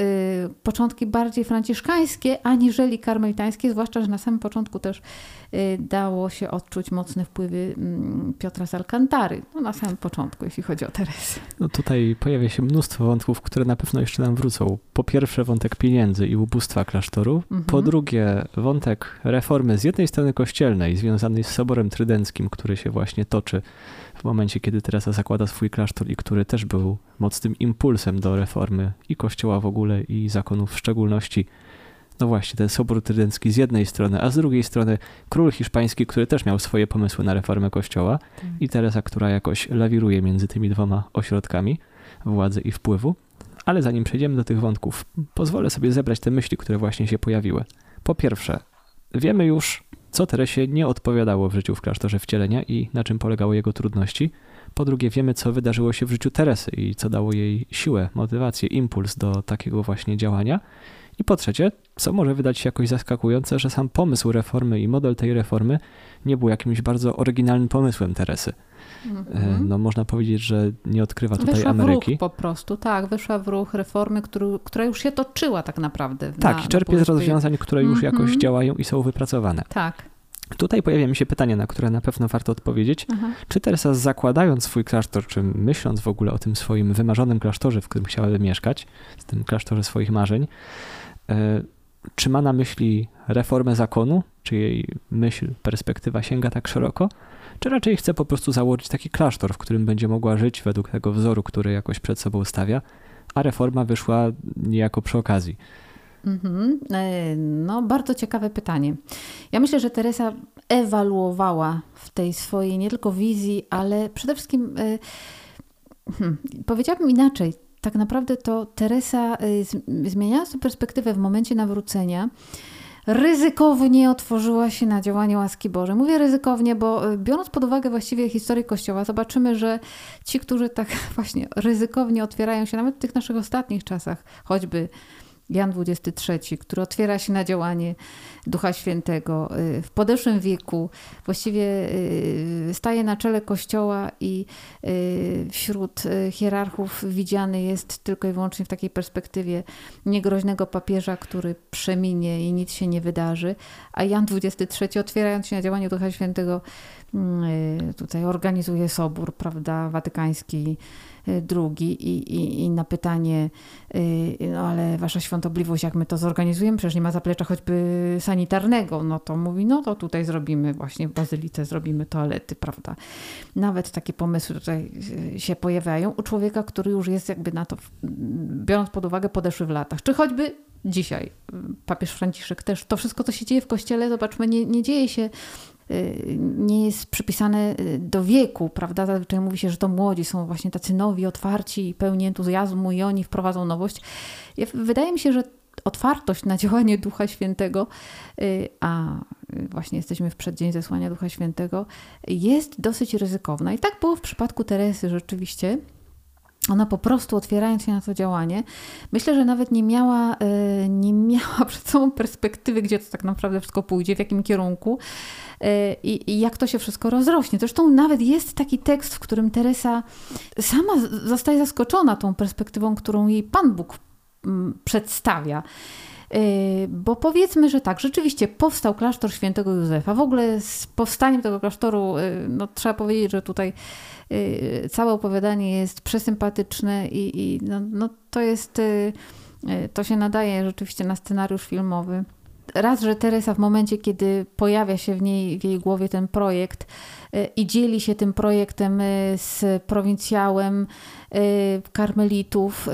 początki bardziej franciszkańskie, aniżeli karmelitańskie, zwłaszcza, że na samym początku też y, dało się odczuć mocne wpływy y, Piotra z Alcantary. No, na samym początku, jeśli chodzi o Teresę. No tutaj pojawia się mnóstwo wątków, które na pewno jeszcze nam wrócą. Po pierwsze wątek pieniędzy i ubóstwa klasztoru. Mhm. Po drugie wątek reformy z jednej strony kościelnej, związanej z Soborem Trydenckim, który się właśnie toczy w momencie, kiedy Teresa zakłada swój klasztor i który też był mocnym impulsem do reformy i kościoła w ogóle i zakonów w szczególności. No właśnie, ten Sobór Trydencki z jednej strony, a z drugiej strony król hiszpański, który też miał swoje pomysły na reformę kościoła tak. i Teresa, która jakoś lawiruje między tymi dwoma ośrodkami władzy i wpływu. Ale zanim przejdziemy do tych wątków, pozwolę sobie zebrać te myśli, które właśnie się pojawiły. Po pierwsze, wiemy już, co Teresie nie odpowiadało w życiu w klasztorze wcielenia i na czym polegały jego trudności. Po drugie, wiemy, co wydarzyło się w życiu Teresy i co dało jej siłę, motywację, impuls do takiego właśnie działania. I po trzecie, co może wydać się jakoś zaskakujące, że sam pomysł reformy i model tej reformy nie był jakimś bardzo oryginalnym pomysłem Teresy. Mhm. No można powiedzieć, że nie odkrywa tutaj wyszła Ameryki. W ruch po prostu, tak, wyszła w ruch reformy, który, która już się toczyła tak naprawdę. Tak, na, i czerpie z rozwiązań, które już jakoś mhm. działają i są wypracowane. Tak. Tutaj pojawia mi się pytanie, na które na pewno warto odpowiedzieć. Aha. Czy Teresa zakładając swój klasztor, czy myśląc w ogóle o tym swoim wymarzonym klasztorze, w którym chciałaby mieszkać, z tym klasztorze swoich marzeń, e, czy ma na myśli reformę zakonu, czy jej myśl, perspektywa sięga tak szeroko, czy raczej chce po prostu założyć taki klasztor, w którym będzie mogła żyć według tego wzoru, który jakoś przed sobą stawia, a reforma wyszła niejako przy okazji. Mhm. E, no, bardzo ciekawe pytanie. Ja myślę, że Teresa ewaluowała w tej swojej nie tylko wizji, ale przede wszystkim e, hmm, powiedziałabym inaczej. Tak naprawdę to Teresa e, zmieniała sobie perspektywę w momencie nawrócenia ryzykownie otworzyła się na działanie łaski Bożej. Mówię ryzykownie, bo biorąc pod uwagę właściwie historię Kościoła, zobaczymy, że ci, którzy tak właśnie ryzykownie otwierają się, nawet w tych naszych ostatnich czasach, choćby Jan XXIII, który otwiera się na działanie Ducha Świętego y, w podeszłym wieku, właściwie y, staje na czele Kościoła i y, wśród hierarchów widziany jest tylko i wyłącznie w takiej perspektywie niegroźnego papieża, który przeminie i nic się nie wydarzy, a Jan XXIII otwierając się na działanie Ducha Świętego tutaj organizuje sobór, prawda, watykański, Y, drugi i, i, i na pytanie, y, no ale wasza świątobliwość, jak my to zorganizujemy, przecież nie ma zaplecza choćby sanitarnego, no to mówi, no to tutaj zrobimy właśnie w bazylice, zrobimy toalety, prawda. Nawet takie pomysły tutaj y, się pojawiają u człowieka, który już jest jakby na to, biorąc pod uwagę, podeszły w latach. Czy choćby dzisiaj papież Franciszek też, to wszystko, co się dzieje w kościele, zobaczmy, nie, nie dzieje się Y, nie jest przypisane y, do wieku, prawda? Zazwyczaj mówi się, że to młodzi są właśnie tacy nowi, otwarci i pełni entuzjazmu i oni wprowadzą nowość. Wydaje mi się, że otwartość na działanie Ducha Świętego, y, a właśnie jesteśmy w przeddzień zesłania Ducha Świętego, jest dosyć ryzykowna. I tak było w przypadku Teresy rzeczywiście. Ona po prostu otwierając się na to działanie, myślę, że nawet nie miała, nie miała przed sobą perspektywy, gdzie to tak naprawdę wszystko pójdzie, w jakim kierunku. E, i, i jak to się wszystko rozrośnie. Zresztą nawet jest taki tekst, w którym Teresa sama zostaje zaskoczona tą perspektywą, którą jej Pan Bóg mm, przedstawia. E, bo powiedzmy, że tak, rzeczywiście powstał klasztor świętego Józefa. W ogóle z powstaniem tego klasztoru, e, no, trzeba powiedzieć, że tutaj całe opowiadanie jest przesympatyczne i, i no, no, to jest, to się nadaje rzeczywiście na scenariusz filmowy. Raz, że Teresa w momencie, kiedy pojawia się w niej, w jej głowie ten projekt i dzieli się tym projektem z prowincjałem karmelitów,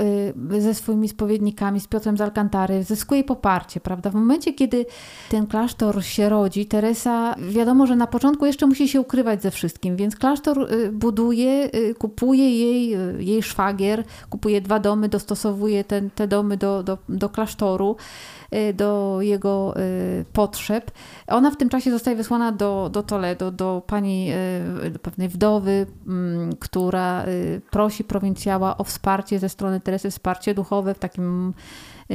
ze swoimi spowiednikami, z Piotrem z Alcantary, zyskuje poparcie, prawda? W momencie, kiedy ten klasztor się rodzi, Teresa, wiadomo, że na początku jeszcze musi się ukrywać ze wszystkim, więc klasztor buduje, kupuje jej, jej szwagier, kupuje dwa domy, dostosowuje ten, te domy do, do, do klasztoru. Y, do jego y, potrzeb. Ona w tym czasie zostaje wysłana do, do Toledo, do pani y, do pewnej wdowy, mm, która prosi prowincjała o wsparcie ze strony Teresy, wsparcie duchowe w takim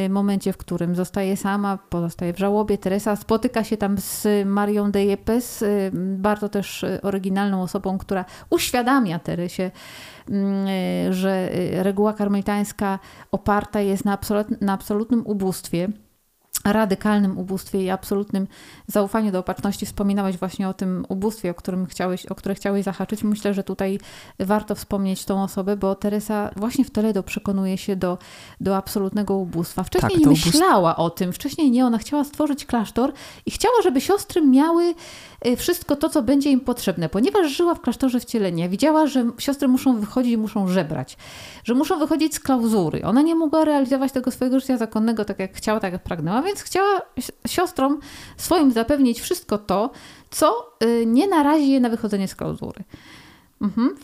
momencie, w którym zostaje sama, pozostaje w żałobie. Teresa spotyka się tam z Marią de Yepes, bardzo też oryginalną osobą, która uświadamia Teresie, mm, że reguła karmelitańska oparta jest na, absolut, na absolutnym ubóstwie radykalnym ubóstwie i absolutnym zaufaniu do opatrzności. Wspominałeś właśnie o tym ubóstwie, o, którym chciałeś, o które chciałeś zahaczyć. Myślę, że tutaj warto wspomnieć tą osobę, bo Teresa właśnie w Toledo przekonuje się do, do absolutnego ubóstwa. Wcześniej tak, nie myślała o tym, wcześniej nie. Ona chciała stworzyć klasztor i chciała, żeby siostry miały wszystko to, co będzie im potrzebne, ponieważ żyła w klasztorze wcielenia. Widziała, że siostry muszą wychodzić muszą żebrać, że muszą wychodzić z klauzury. Ona nie mogła realizować tego swojego życia zakonnego tak, jak chciała, tak jak pragnęła, więc chciała siostrom swoim zapewnić wszystko to, co y, nie narazi je na wychodzenie z klauzury. Mhm.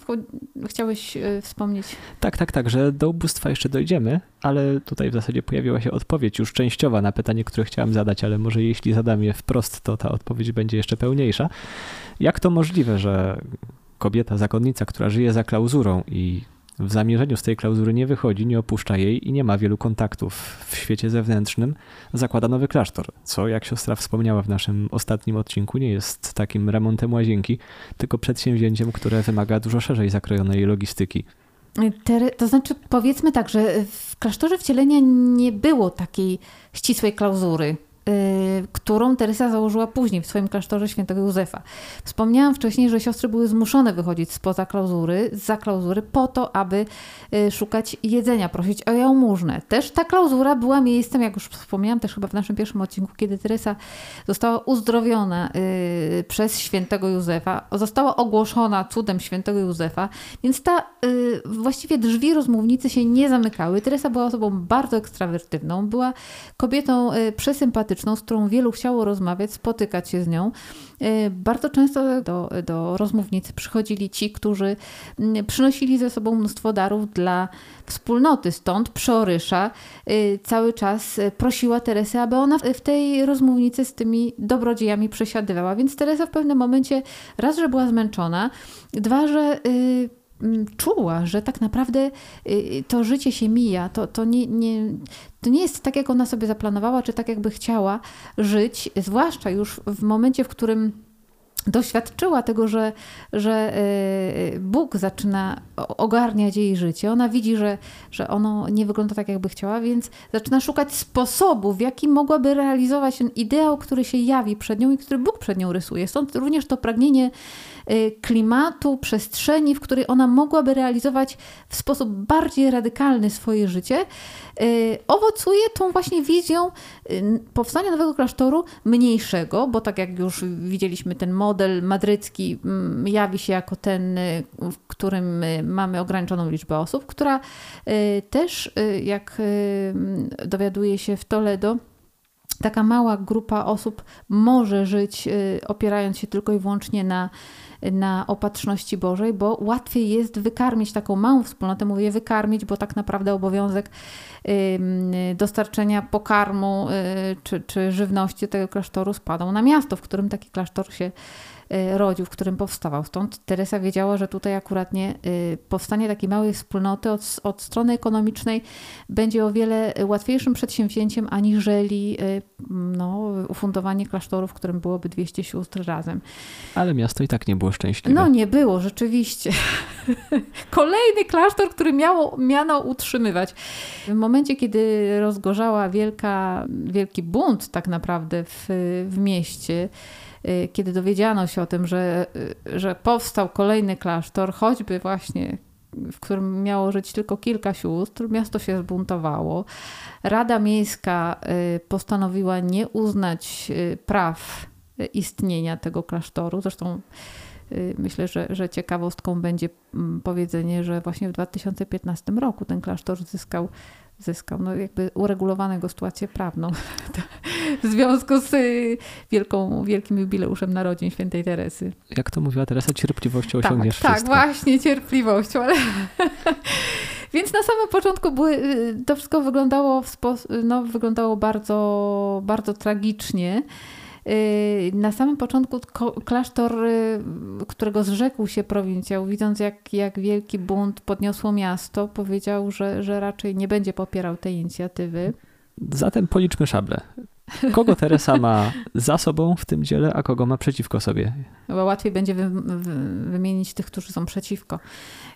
Chciałeś y, wspomnieć? Tak, tak, tak, że do ubóstwa jeszcze dojdziemy, ale tutaj w zasadzie pojawiła się odpowiedź już częściowa na pytanie, które chciałem zadać, ale może jeśli zadam je wprost, to ta odpowiedź będzie jeszcze pełniejsza. Jak to możliwe, że kobieta, zakonnica, która żyje za klauzurą i w zamierzeniu z tej klauzury nie wychodzi, nie opuszcza jej i nie ma wielu kontaktów w świecie zewnętrznym, zakłada nowy klasztor, co jak siostra wspomniała w naszym ostatnim odcinku, nie jest takim remontem łazienki, tylko przedsięwzięciem, które wymaga dużo szerzej zakrojonej logistyki. To znaczy, powiedzmy tak, że w klasztorze wcielenia nie było takiej ścisłej klauzury. Y, którą Teresa założyła później w swoim klasztorze świętego Józefa. Wspomniałam wcześniej, że siostry były zmuszone wychodzić spoza klauzury, za klauzury po to, aby y, szukać jedzenia, prosić o jałmużnę. Też ta klauzura była miejscem, jak już wspomniałam też chyba w naszym pierwszym odcinku, kiedy Teresa została uzdrowiona y, przez świętego Józefa, została ogłoszona cudem świętego Józefa, więc ta właściwie drzwi rozmównicy się nie zamykały. Teresa była osobą bardzo ekstrawertywną, była kobietą przesympatyczną, z którą wielu chciało rozmawiać, spotykać się z nią. E, bardzo często do, do rozmównicy przychodzili ci, którzy mm, przynosili ze sobą mnóstwo darów dla wspólnoty. Stąd przeorysza e, cały czas prosiła Teresę, aby ona w tej rozmównicy z tymi dobrodziejami przesiadywała. Więc Teresa w pewnym momencie raz, że była zmęczona, dwa, że y, czuła, że tak naprawdę y, to życie się mija, to, to, nie, nie, to nie jest tak, jak ona sobie zaplanowała, czy tak, jakby chciała żyć, zwłaszcza już w momencie, w którym doświadczyła tego, że, że y, Bóg zaczyna ogarniać jej życie. Ona widzi, że, że ono nie wygląda tak, jakby chciała, więc zaczyna szukać sposobu, w jaki mogłaby realizować ten ideał, który się jawi przed nią i który Bóg przed nią rysuje. Stąd również to pragnienie klimatu, przestrzeni, w której ona mogłaby realizować w sposób bardziej radykalny swoje życie, y, owocuje tą właśnie wizją y, powstania nowego klasztoru mniejszego, bo tak jak już widzieliśmy, ten model madrycki mm, jawi się jako ten, w którym mamy ograniczoną liczbę osób, która też, jak dowiaduje się w Toledo, taka mała grupa osób może żyć opierając się tylko i wyłącznie na na opatrzności Bożej, bo łatwiej jest wykarmić taką małą wspólnotę, mówię wykarmić, bo tak naprawdę obowiązek dostarczenia pokarmu y, czy, czy żywności tego klasztoru spadał na miasto, w którym taki klasztor się Y, rodził, w którym powstawał. Stąd Teresa wiedziała, że tutaj akuratnie y, powstanie takiej małej wspólnoty od, od strony ekonomicznej będzie o wiele łatwiejszym przedsięwzięciem aniżeli y, no, ufundowanie klasztoru, w którym byłoby 200 sióstr razem. Ale miasto i tak nie było szczęśliwe. No nie było, rzeczywiście. Kolejny klasztor, który miało, miano utrzymywać. W momencie, kiedy rozgorzała wielka, wielki bunt tak naprawdę w, w mieście, Y, kiedy dowiedziano się o tym, że, y, że powstał kolejny klasztor, choćby właśnie w którym miało żyć tylko kilka sióstr, miasto się zbuntowało. Rada Miejska y, postanowiła nie uznać praw istnienia tego klasztoru. Zresztą myślę, że, że ciekawostką będzie mm, powiedzenie, że właśnie w 2015 roku ten klasztor zyskał zyskał, no jakby uregulowaną jego sytuację prawną w związku z y, wielką, wielkim jubileuszem narodzin świętej Teresy. Jak to mówiła Teresa, cierpliwością tak, osiągniesz tak, wszystko. Tak, właśnie cierpliwością, ale... Więc na samym początku były, y, to wszystko wyglądało, w sposób, no, wyglądało bardzo, bardzo tragicznie. Y, na samym początku klasztor, y, którego zrzekł się prowincjał, widząc jak, jak wielki bunt podniosło miasto, powiedział, że, że raczej nie będzie popierał tej inicjatywy. Zatem policzmy szable. Kogo Teresa ma za sobą w tym dziele, a kogo ma przeciwko sobie? Chyba łatwiej będzie wy, wy, wymienić tych, którzy są przeciwko.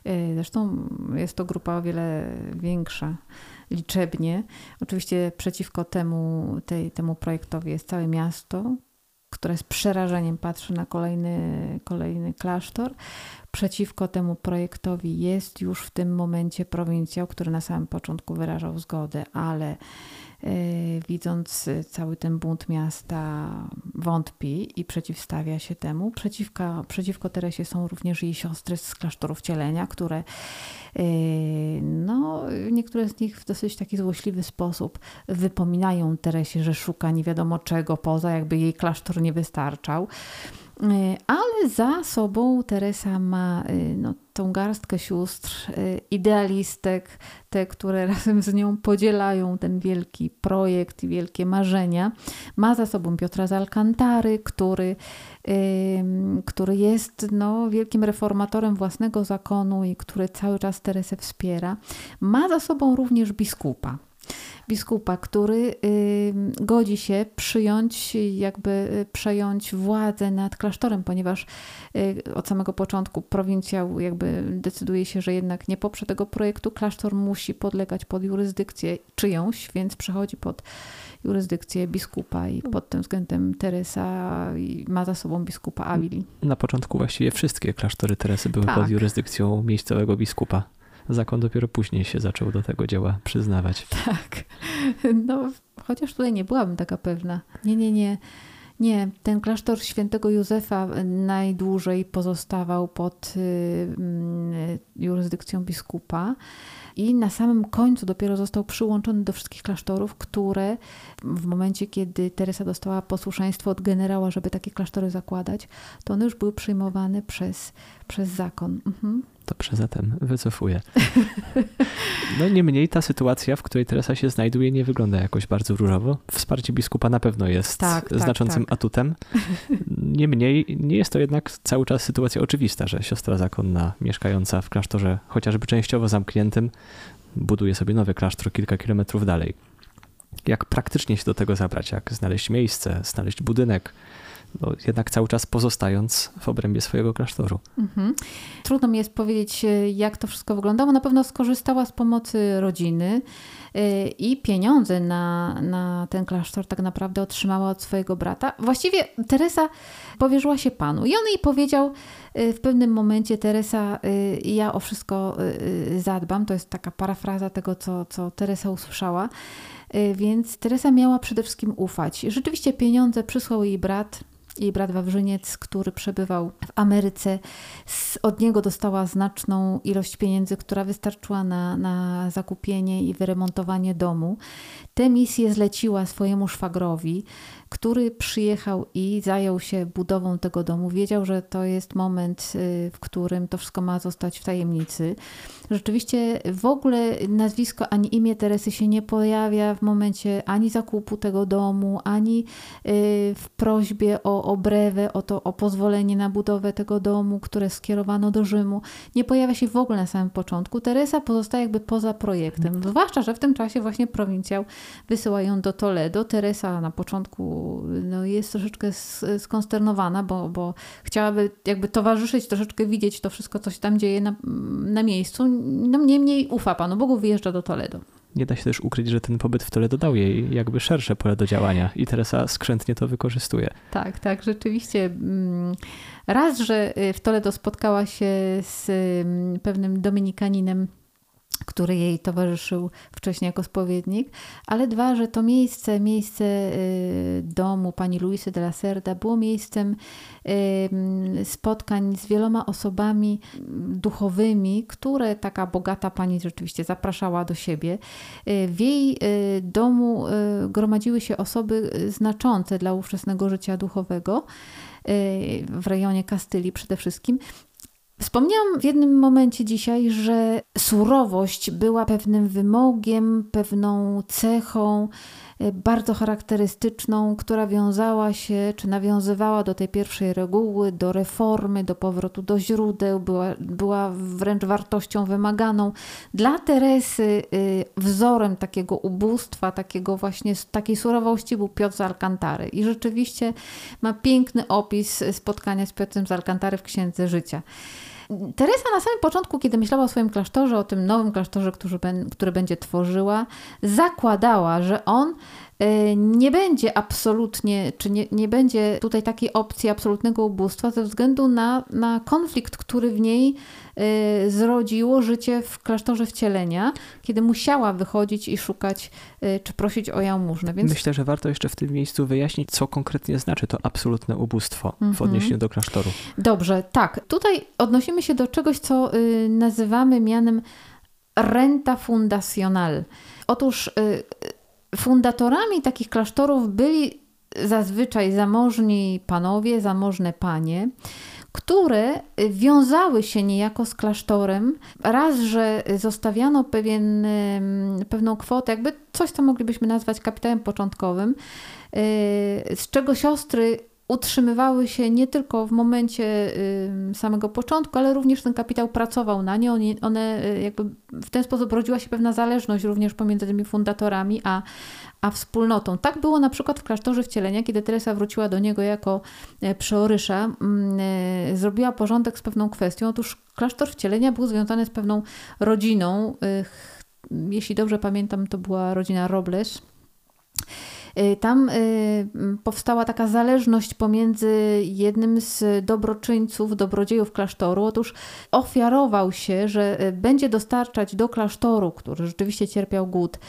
Y, zresztą jest to grupa o wiele większa liczebnie. Oczywiście przeciwko temu, tej, temu projektowi jest całe miasto, które z przerażeniem patrzy na kolejny, kolejny klasztor. Przeciwko temu projektowi jest już w tym momencie prowincjał, który na samym początku wyrażał zgodę, ale widząc cały ten bunt miasta, wątpi i przeciwstawia się temu. Przeciwko, przeciwko Teresie są również jej siostry z klasztorów cielenia, które y, no, niektóre z nich w dosyć taki złośliwy sposób wypominają Teresie, że szuka nie wiadomo czego poza, jakby jej klasztor nie wystarczał. Ale za sobą Teresa ma no, tą garstkę sióstr, idealistek, te, które razem z nią podzielają ten wielki projekt i wielkie marzenia. Ma za sobą Piotra z Alcantary, który, który jest no, wielkim reformatorem własnego zakonu i który cały czas Teresę wspiera. Ma za sobą również biskupa biskupa, który godzi się przyjąć, jakby y, przejąć władzę nad klasztorem, ponieważ y, od samego początku prowincjał jakby decyduje się, że jednak nie poprze tego projektu. Klasztor musi podlegać pod jurysdykcję czyjąś, więc przechodzi pod jurysdykcję biskupa i pod tym względem Teresa ma za sobą biskupa Avili. Na początku właściwie wszystkie klasztory Teresy były tak. pod jurysdykcją miejscowego biskupa zakon dopiero później się zaczął do tego dzieła przyznawać. Tak. No, chociaż tutaj nie byłabym taka pewna. Nie, nie, nie. Nie, ten klasztor świętego Józefa najdłużej pozostawał pod y, mm, jurysdykcją biskupa i na samym końcu dopiero został przyłączony do wszystkich klasztorów, które w momencie, kiedy Teresa dostała posłuszeństwo od generała, żeby takie klasztory zakładać, to one już były przyjmowane przez, przez zakon. Mhm. Dobrze, zatem wycofuję. No niemniej ta sytuacja, w której Teresa się znajduje, nie wygląda jakoś bardzo różowo. Wsparcie biskupa na pewno jest tak, tak znaczącym tak, tak. atutem. Niemniej nie jest to jednak cały czas sytuacja oczywista, że siostra zakonna mieszkająca w klasztorze chociażby częściowo zamkniętym buduje sobie nowy klasztor kilka kilometrów dalej. Jak praktycznie się do tego zabrać? Jak znaleźć miejsce, znaleźć budynek? No, jednak cały czas pozostając w obrębie swojego klasztoru. Mhm. Trudno mi jest powiedzieć, e, jak to wszystko wyglądało. Na pewno skorzystała z pomocy rodziny e, i pieniądze na, na ten klasztor tak naprawdę otrzymała od swojego brata. Właściwie Teresa powierzyła się Panu i on jej powiedział e, w pewnym momencie Teresa, ja o wszystko zadbam. To jest taka parafraza tego, co, co Teresa usłyszała. Więc Teresa miała przede wszystkim ufać. Rzeczywiście pieniądze przysłał jej brat, jej brat Wawrzyniec, który przebywał w Ameryce, od niego dostała znaczną ilość pieniędzy, która wystarczyła na, na zakupienie i wyremontowanie domu. Tę misję zleciła swojemu szwagrowi, który przyjechał i zajął się budową tego domu. Wiedział, że to jest moment, y, w którym to wszystko ma zostać w tajemnicy. Rzeczywiście w ogóle nazwisko ani imię Teresy się nie pojawia w momencie ani zakupu tego domu, ani y, w prośbie o obrewę, o, to, o pozwolenie na budowę tego domu, które skierowano do Rzymu. Nie pojawia się w ogóle na samym początku. Teresa pozostaje jakby poza projektem. Mhm. Zwłaszcza, że w tym czasie właśnie prowincjał wysyła ją do Toledo. Teresa na początku no, jest troszeczkę skonsternowana, bo, bo chciałaby jakby towarzyszyć, troszeczkę widzieć to wszystko, co się tam dzieje na, na miejscu. No niemniej ufa Panu Bogu, wyjeżdża do Toledo. Nie da się też ukryć, że ten pobyt w Toledo dał jej jakby szersze pole do działania i Teresa skrzętnie to wykorzystuje. Tak, tak, rzeczywiście. Mm, raz, że y, w Toledo spotkała się z mm, pewnym dominikaninem, który jej towarzyszył wcześniej jako spowiednik, ale dwa, że to miejsce, miejsce y, domu pani Luisy de la Cerda było miejscem y, spotkań z wieloma osobami duchowymi, które taka bogata pani rzeczywiście zapraszała do siebie. Y, w jej domu gromadziły się osoby znaczące dla ówczesnego życia duchowego w rejonie Kastylii przede wszystkim. Wspomniałam w jednym momencie dzisiaj, że surowość była pewnym wymogiem, pewną cechą bardzo charakterystyczną, która wiązała się, czy nawiązywała do tej pierwszej reguły, do reformy, do powrotu do źródeł, była, była wręcz wartością wymaganą. Dla Teresy e, wzorem takiego ubóstwa, takiego właśnie takiej surowości był Piotr z Alcantary. I rzeczywiście ma piękny opis spotkania z Piotrem z Alcantary w Księdze Życia. Teresa na samym początku, kiedy myślała o swoim klasztorze, o tym nowym klasztorze, który, który będzie tworzyła, zakładała, że on nie będzie absolutnie, czy nie, nie będzie tutaj takiej opcji absolutnego ubóstwa ze względu na, na konflikt, który w niej Y, zrodziło życie w klasztorze wcielenia, kiedy musiała wychodzić i szukać, y, czy prosić o jałmużnę. Więc... Myślę, że warto jeszcze w tym miejscu wyjaśnić, co konkretnie znaczy to absolutne ubóstwo w mhm. odniesieniu do klasztoru. Dobrze, tak. Tutaj odnosimy się do czegoś, co y, nazywamy mianem renta fundacional. Otóż fundatorami takich klasztorów byli zazwyczaj zamożni panowie, zamożne panie, które wiązały się niejako z klasztorem. Raz, że zostawiano pewien, pewną kwotę, jakby coś, co moglibyśmy nazwać kapitałem początkowym, y, z czego siostry utrzymywały się nie tylko w momencie samego początku, ale również ten kapitał pracował na nie. One, one y, jakby w ten sposób rodziła się pewna zależność również pomiędzy tymi fundatorami a, a wspólnotą. Tak było na przykład w klasztorze wcielenia, kiedy Teresa wróciła do niego jako e, przeorysza, mm, e, zrobiła porządek z pewną kwestią. Otóż klasztor wcielenia był związany z pewną rodziną. E, jeśli dobrze pamiętam, to była rodzina Robles tam y, powstała taka zależność pomiędzy jednym z dobroczyńców, dobrodziejów klasztoru. Otóż ofiarował się, że y, będzie dostarczać do klasztoru, który rzeczywiście cierpiał głód,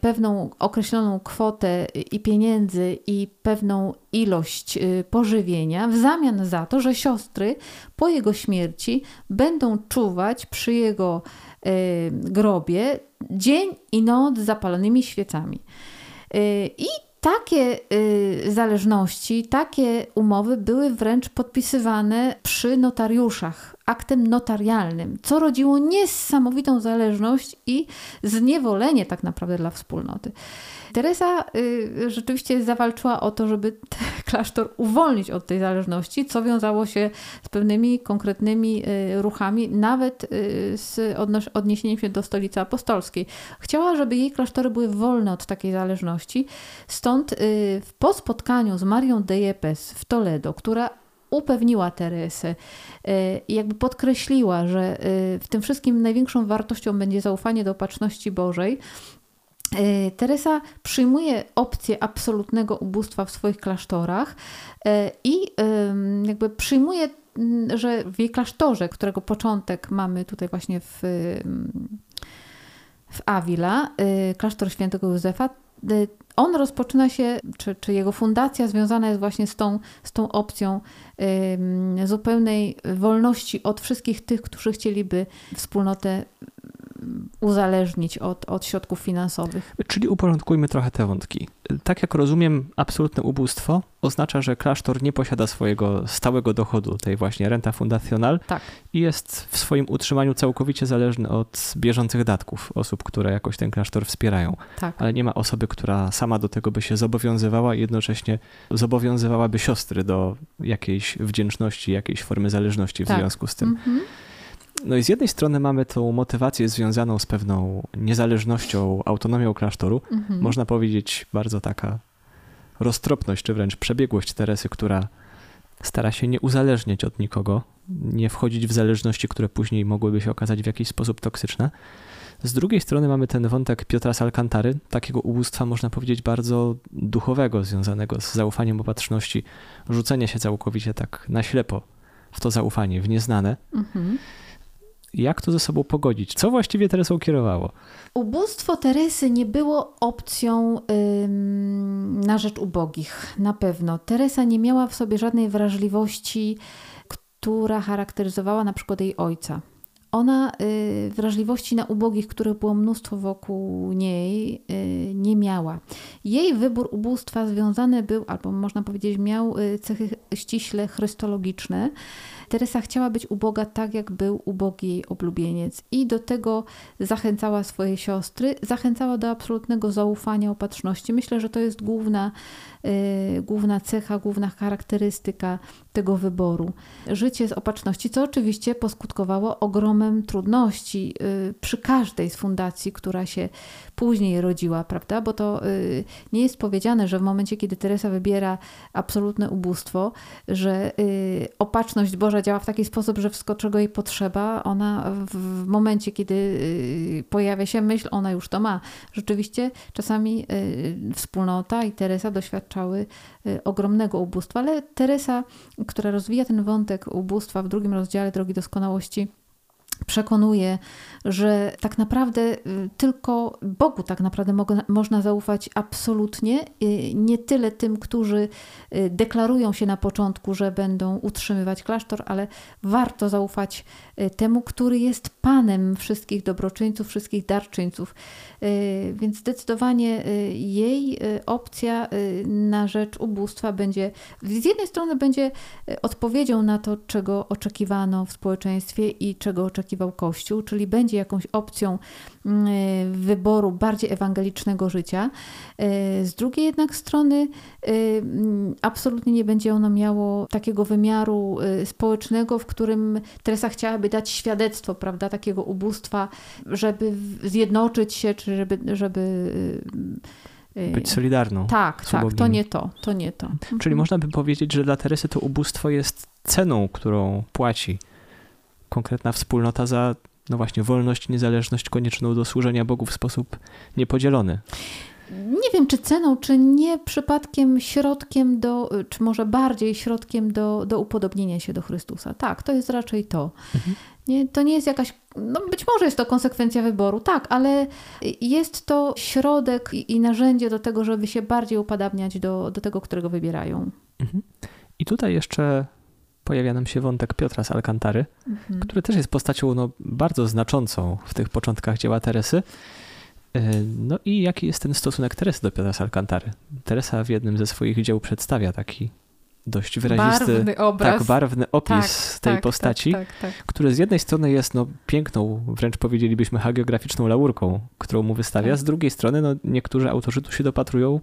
pewną określoną kwotę i pieniędzy i pewną ilość pożywienia w zamian za to, że siostry po jego śmierci będą czuwać przy jego grobie dzień i noc zapalonymi świecami. I takie y, zależności, takie umowy były wręcz podpisywane przy notariuszach, aktem notarialnym, co rodziło niesamowitą zależność i zniewolenie tak naprawdę dla wspólnoty. Teresa y, rzeczywiście zawalczyła o to, żeby klasztor uwolnić od tej zależności, co wiązało się z pewnymi konkretnymi y, ruchami, nawet y, z odniesieniem się do stolicy apostolskiej. Chciała, żeby jej klasztory były wolne od takiej zależności. Stąd po spotkaniu z Marią de Yepes w Toledo, która upewniła Teresę i jakby podkreśliła, że w tym wszystkim największą wartością będzie zaufanie do opatrzności Bożej, E, Teresa przyjmuje opcję absolutnego ubóstwa w swoich klasztorach i jakby przyjmuje, że w jej klasztorze, którego początek mamy tutaj właśnie w, w Avila, klasztor świętego Józefa, on rozpoczyna się, czy, czy jego fundacja związana jest właśnie z tą, z tą opcją zupełnej wolności od wszystkich tych, którzy chcieliby wspólnotę uzależnić od, od środków finansowych. Czyli uporządkujmy trochę te wątki. Tak jak rozumiem, absolutne ubóstwo oznacza, że klasztor nie posiada swojego stałego dochodu, tej właśnie renta fundacjonal tak. i jest w swoim utrzymaniu całkowicie zależny od bieżących datków osób, które jakoś ten klasztor wspierają. Tak. Ale nie ma osoby, która sama do tego by się zobowiązywała i jednocześnie zobowiązywałaby siostry do jakiejś wdzięczności, jakiejś formy zależności w tak. związku z tym. Mhm. No i z jednej strony mamy tą motywację związaną z pewną niezależnością, autonomią klasztoru. Mhm. Można powiedzieć bardzo taka roztropność, czy wręcz przebiegłość Teresy, która stara się nie uzależniać od nikogo, nie wchodzić w zależności, które później mogłyby się okazać w jakiś sposób toksyczne. Z drugiej strony mamy ten wątek Piotra z Alcantary, takiego ubóstwa można powiedzieć bardzo duchowego, związanego z zaufaniem opatrzności, rzucenia się całkowicie tak na ślepo w to zaufanie, w nieznane. Mhm jak to ze sobą pogodzić? Co właściwie Teresą kierowało? Ubóstwo Teresy nie było opcją ym, na rzecz ubogich, na pewno. Teresa nie miała w sobie żadnej wrażliwości, która charakteryzowała na przykład jej ojca. Ona y, wrażliwości na ubogich, których było mnóstwo wokół niej, y, nie miała. Jej wybór ubóstwa związany był, albo można powiedzieć, miał y, cechy ściśle chrystologiczne. Teresa chciała być uboga tak, jak był ubogi jej oblubieniec i do tego zachęcała swoje siostry, zachęcała do absolutnego zaufania, opatrzności. Myślę, że to jest główna, główna cecha, główna charakterystyka tego wyboru. Życie z opatrzności, co oczywiście poskutkowało ogromem trudności yy, przy każdej z fundacji, która się później rodziła, prawda? Bo to yy, nie jest powiedziane, że w momencie, kiedy Teresa wybiera absolutne ubóstwo, że opatrzność Boża działa w taki sposób, że wszystko, czego jej potrzeba, ona w momencie, kiedy pojawia się myśl, ona już to ma. Rzeczywiście czasami wspólnota i Teresa doświadczały yy, ogromnego ubóstwa, ale Teresa, która rozwija ten wątek ubóstwa w drugim rozdziale Drogi Doskonałości, przekonuje, że tak naprawdę y, tylko Bogu tak naprawdę mo można zaufać absolutnie, y, nie tyle tym, którzy y, deklarują się na początku, że będą utrzymywać klasztor, ale warto zaufać temu, który jest Panem wszystkich dobroczyńców, wszystkich darczyńców. Więc zdecydowanie jej opcja na rzecz ubóstwa będzie, z jednej strony będzie odpowiedzią na to, czego oczekiwano w społeczeństwie i czego oczekiwał Kościół, czyli będzie jakąś opcją mm, wyboru bardziej ewangelicznego życia. E, z drugiej jednak strony e, mm, absolutnie nie będzie ono miało takiego wymiaru społecznego, w którym Teresa chciałaby dać świadectwo, prawda, takiego ubóstwa, żeby zjednoczyć się, czy żeby, żeby być solidarną. Tak, tak, to nie to, to nie to. Czyli mhm. można by powiedzieć, że dla Teresy to ubóstwo jest ceną, którą płaci konkretna wspólnota za no właśnie, wolność, niezależność konieczną do służenia Bogu w sposób niepodzielony. Nie wiem, czy ceną, czy nie przypadkiem środkiem do, czy może bardziej środkiem do, do upodobnienia się do Chrystusa. Tak, to jest raczej to. Mhm. Nie, to nie jest jakaś, no być może jest to konsekwencja wyboru, tak, ale jest to środek i, i narzędzie do tego, żeby się bardziej upodabniać do, do tego, którego wybierają. Mhm. I tutaj jeszcze pojawia nam się wątek Piotra z Alcantary, mhm. który też jest postacią no, bardzo znaczącą w tych początkach dzieła Teresy. E, no i jaki jest ten stosunek Teresy do Piotra z Alcantary? Teresa w jednym ze swoich dzieł przedstawia taki dość wyrazisty, barwny obraz. tak barwny opis tak, tej tak, postaci, tak, tak, tak, który z jednej strony jest no, piękną, wręcz powiedzielibyśmy hagiograficzną laurką, którą mu wystawia, tak. z drugiej strony no, niektórzy autorzy tu się dopatrują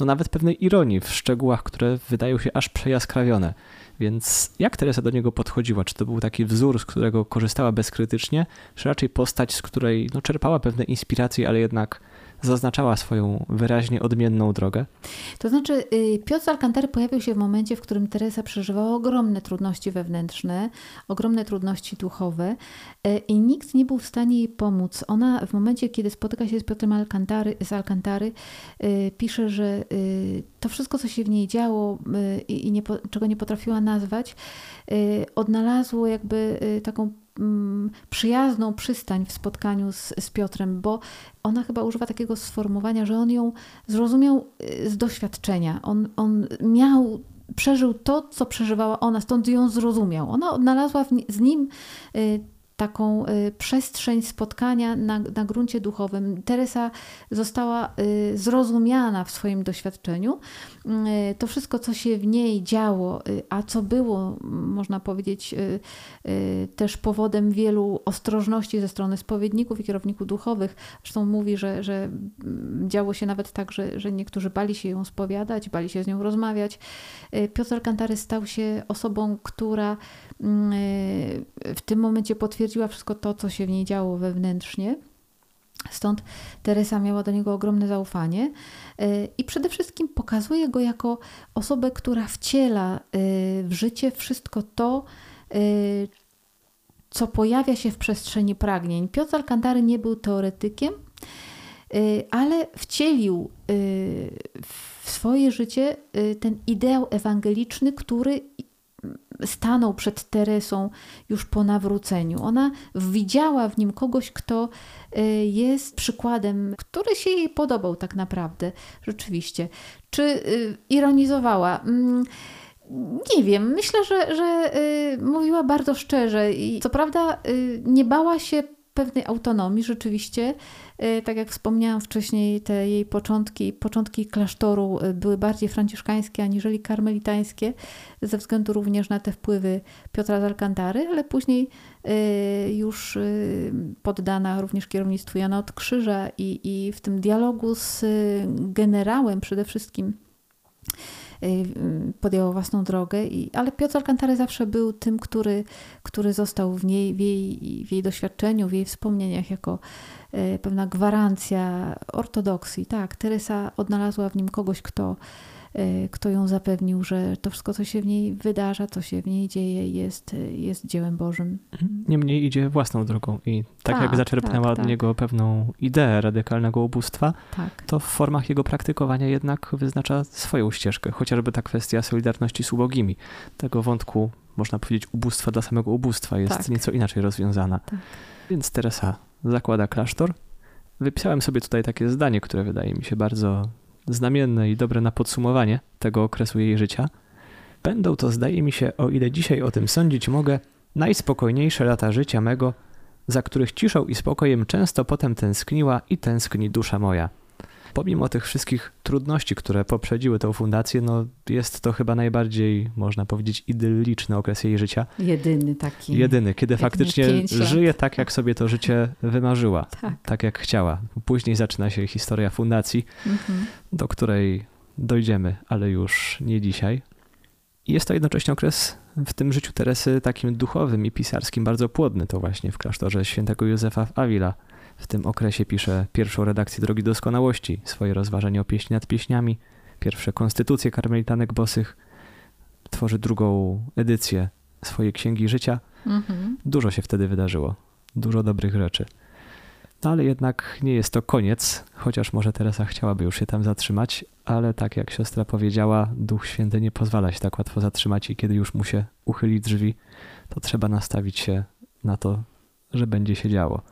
no, nawet pewnej ironii w szczegółach, które wydają się aż przejaskrawione. Więc jak Teresa do niego podchodziła? Czy to był taki wzór, z którego korzystała bezkrytycznie, czy raczej postać, z której no, czerpała pewne inspiracje, ale jednak zaznaczała swoją wyraźnie odmienną drogę? To znaczy, y, Piotr z Alcantary pojawił się w momencie, w którym Teresa przeżywała ogromne trudności wewnętrzne, ogromne trudności duchowe y, i nikt nie był w stanie jej pomóc. Ona w momencie, kiedy spotyka się z Piotrem Alcantary, z Alcantary, y, pisze, że to wszystko, co się w niej działo i nie, czego nie potrafiła nazwać, odnalazło jakby taką Mm, przyjazną przystań w spotkaniu z, z Piotrem, bo ona chyba używa takiego sformułowania, że on ją zrozumiał y, z doświadczenia. On, on miał przeżył to, co przeżywała ona, stąd ją zrozumiał. Ona odnalazła z nim y, taką y, przestrzeń spotkania na, na gruncie duchowym. Teresa została y, zrozumiana w swoim doświadczeniu. Y, to wszystko, co się w niej działo, a co było, można powiedzieć, też powodem wielu ostrożności ze strony spowiedników i kierowników duchowych. Zresztą mówi, że, że mm, działo się nawet tak, że, że niektórzy bali się ją spowiadać, bali się z nią rozmawiać. Piotr Alcantary stał się osobą, która w tym momencie potwierdziła, wszystko to, co się w niej działo wewnętrznie. Stąd Teresa miała do niego ogromne zaufanie e, i przede wszystkim pokazuje go jako osobę, która wciela e, w życie wszystko to, co pojawia się w przestrzeni pragnień. Piotr Alcantary nie był teoretykiem, ale wcielił w swoje życie ten ideał ewangeliczny, który stanął przed Teresą już po nawróceniu. Ona widziała w nim kogoś, kto y, jest przykładem, który się jej podobał tak naprawdę, rzeczywiście. Czy y, ironizowała? Mm, nie wiem, myślę, że, że y, mówiła bardzo szczerze i co prawda nie bała się pewnej autonomii rzeczywiście. Y, tak jak wspomniałam wcześniej, te jej początki, początki klasztoru y, były bardziej franciszkańskie aniżeli karmelitańskie, ze względu również na te wpływy Piotra z Alcantary, ale później y, już poddana również kierownictwu Jana od Krzyża i, i w tym dialogu z generałem przede wszystkim podjęła własną drogę, i, ale Piotr Alcantara zawsze był tym, który, który został w niej, w jej, w jej doświadczeniu, w jej wspomnieniach jako e, pewna gwarancja ortodoksji. Tak, Teresa odnalazła w nim kogoś, kto y, kto ją zapewnił, że to wszystko, co się w niej wydarza, co się w niej dzieje, jest, jest dziełem Bożym. Niemniej idzie własną drogą i tak, jak Tak, zaczerpnęła tak, od tak. niego pewną ideę radykalnego ubóstwa, Tak. to w formach jego praktykowania jednak wyznacza swoją ścieżkę, chociażby ta kwestia solidarności z ubogimi. Tego wątku, można powiedzieć, ubóstwa dla samego ubóstwa jest Tak. nieco inaczej rozwiązana. Tak. Więc Teresa zakłada klasztor. Wypisałem sobie tutaj takie zdanie, które wydaje mi się bardzo znamienne i dobre na podsumowanie tego okresu jej życia. Będą to, zdaje mi się, o ile dzisiaj o tym sądzić mogę, najspokojniejsze lata życia mego, za których ciszą i spokojem często potem tęskniła i tęskni dusza moja. Pomimo tych wszystkich trudności, które poprzedziły tę fundację, no jest to chyba najbardziej, można powiedzieć, idylliczny okres jej życia. Jedyny taki. Jedyny, kiedy faktycznie żyje tak, jak sobie to życie wymarzyła, Tak. tak jak chciała. Później zaczyna się historia fundacji, Mhm. do której dojdziemy, ale już nie dzisiaj. I Jest to jednocześnie okres w tym życiu Teresy takim duchowym i pisarskim bardzo płodny. To właśnie w klasztorze świętego Józefa w Avila. W tym okresie pisze pierwszą redakcję Drogi Doskonałości, swoje rozważanie o pieśni nad pieśniami, pierwsze konstytucje karmelitanek bosych, tworzy drugą edycję swojej księgi życia. Mhm. Dużo się wtedy wydarzyło, dużo dobrych rzeczy. No ale jednak nie jest to koniec, chociaż może Teresa chciałaby już się tam zatrzymać, ale tak jak siostra powiedziała, Duch Święty nie pozwala się tak łatwo zatrzymać i kiedy już mu się uchyli drzwi, to trzeba nastawić się na to, że będzie się działo.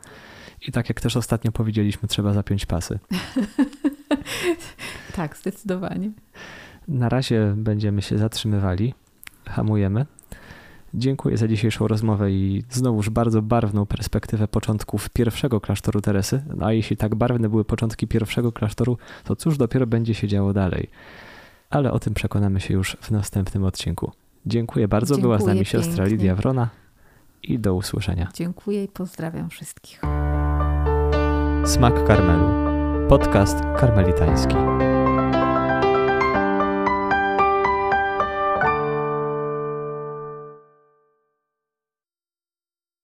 I tak jak też ostatnio powiedzieliśmy, trzeba zapiąć pasy. Tak, zdecydowanie. Na razie będziemy się zatrzymywali, hamujemy. Dziękuję za dzisiejszą rozmowę i znowuż bardzo barwną perspektywę początków pierwszego klasztoru Teresy. No a jeśli tak barwne były początki pierwszego klasztoru, to cóż dopiero będzie się działo dalej. Ale o tym przekonamy się już w następnym odcinku. Dziękuję bardzo. Była z Dziękuję nami siostra pięknie. Lidia Wrona i do usłyszenia. Dziękuję i pozdrawiam wszystkich. Smak Karmelu. Podcast karmelitański.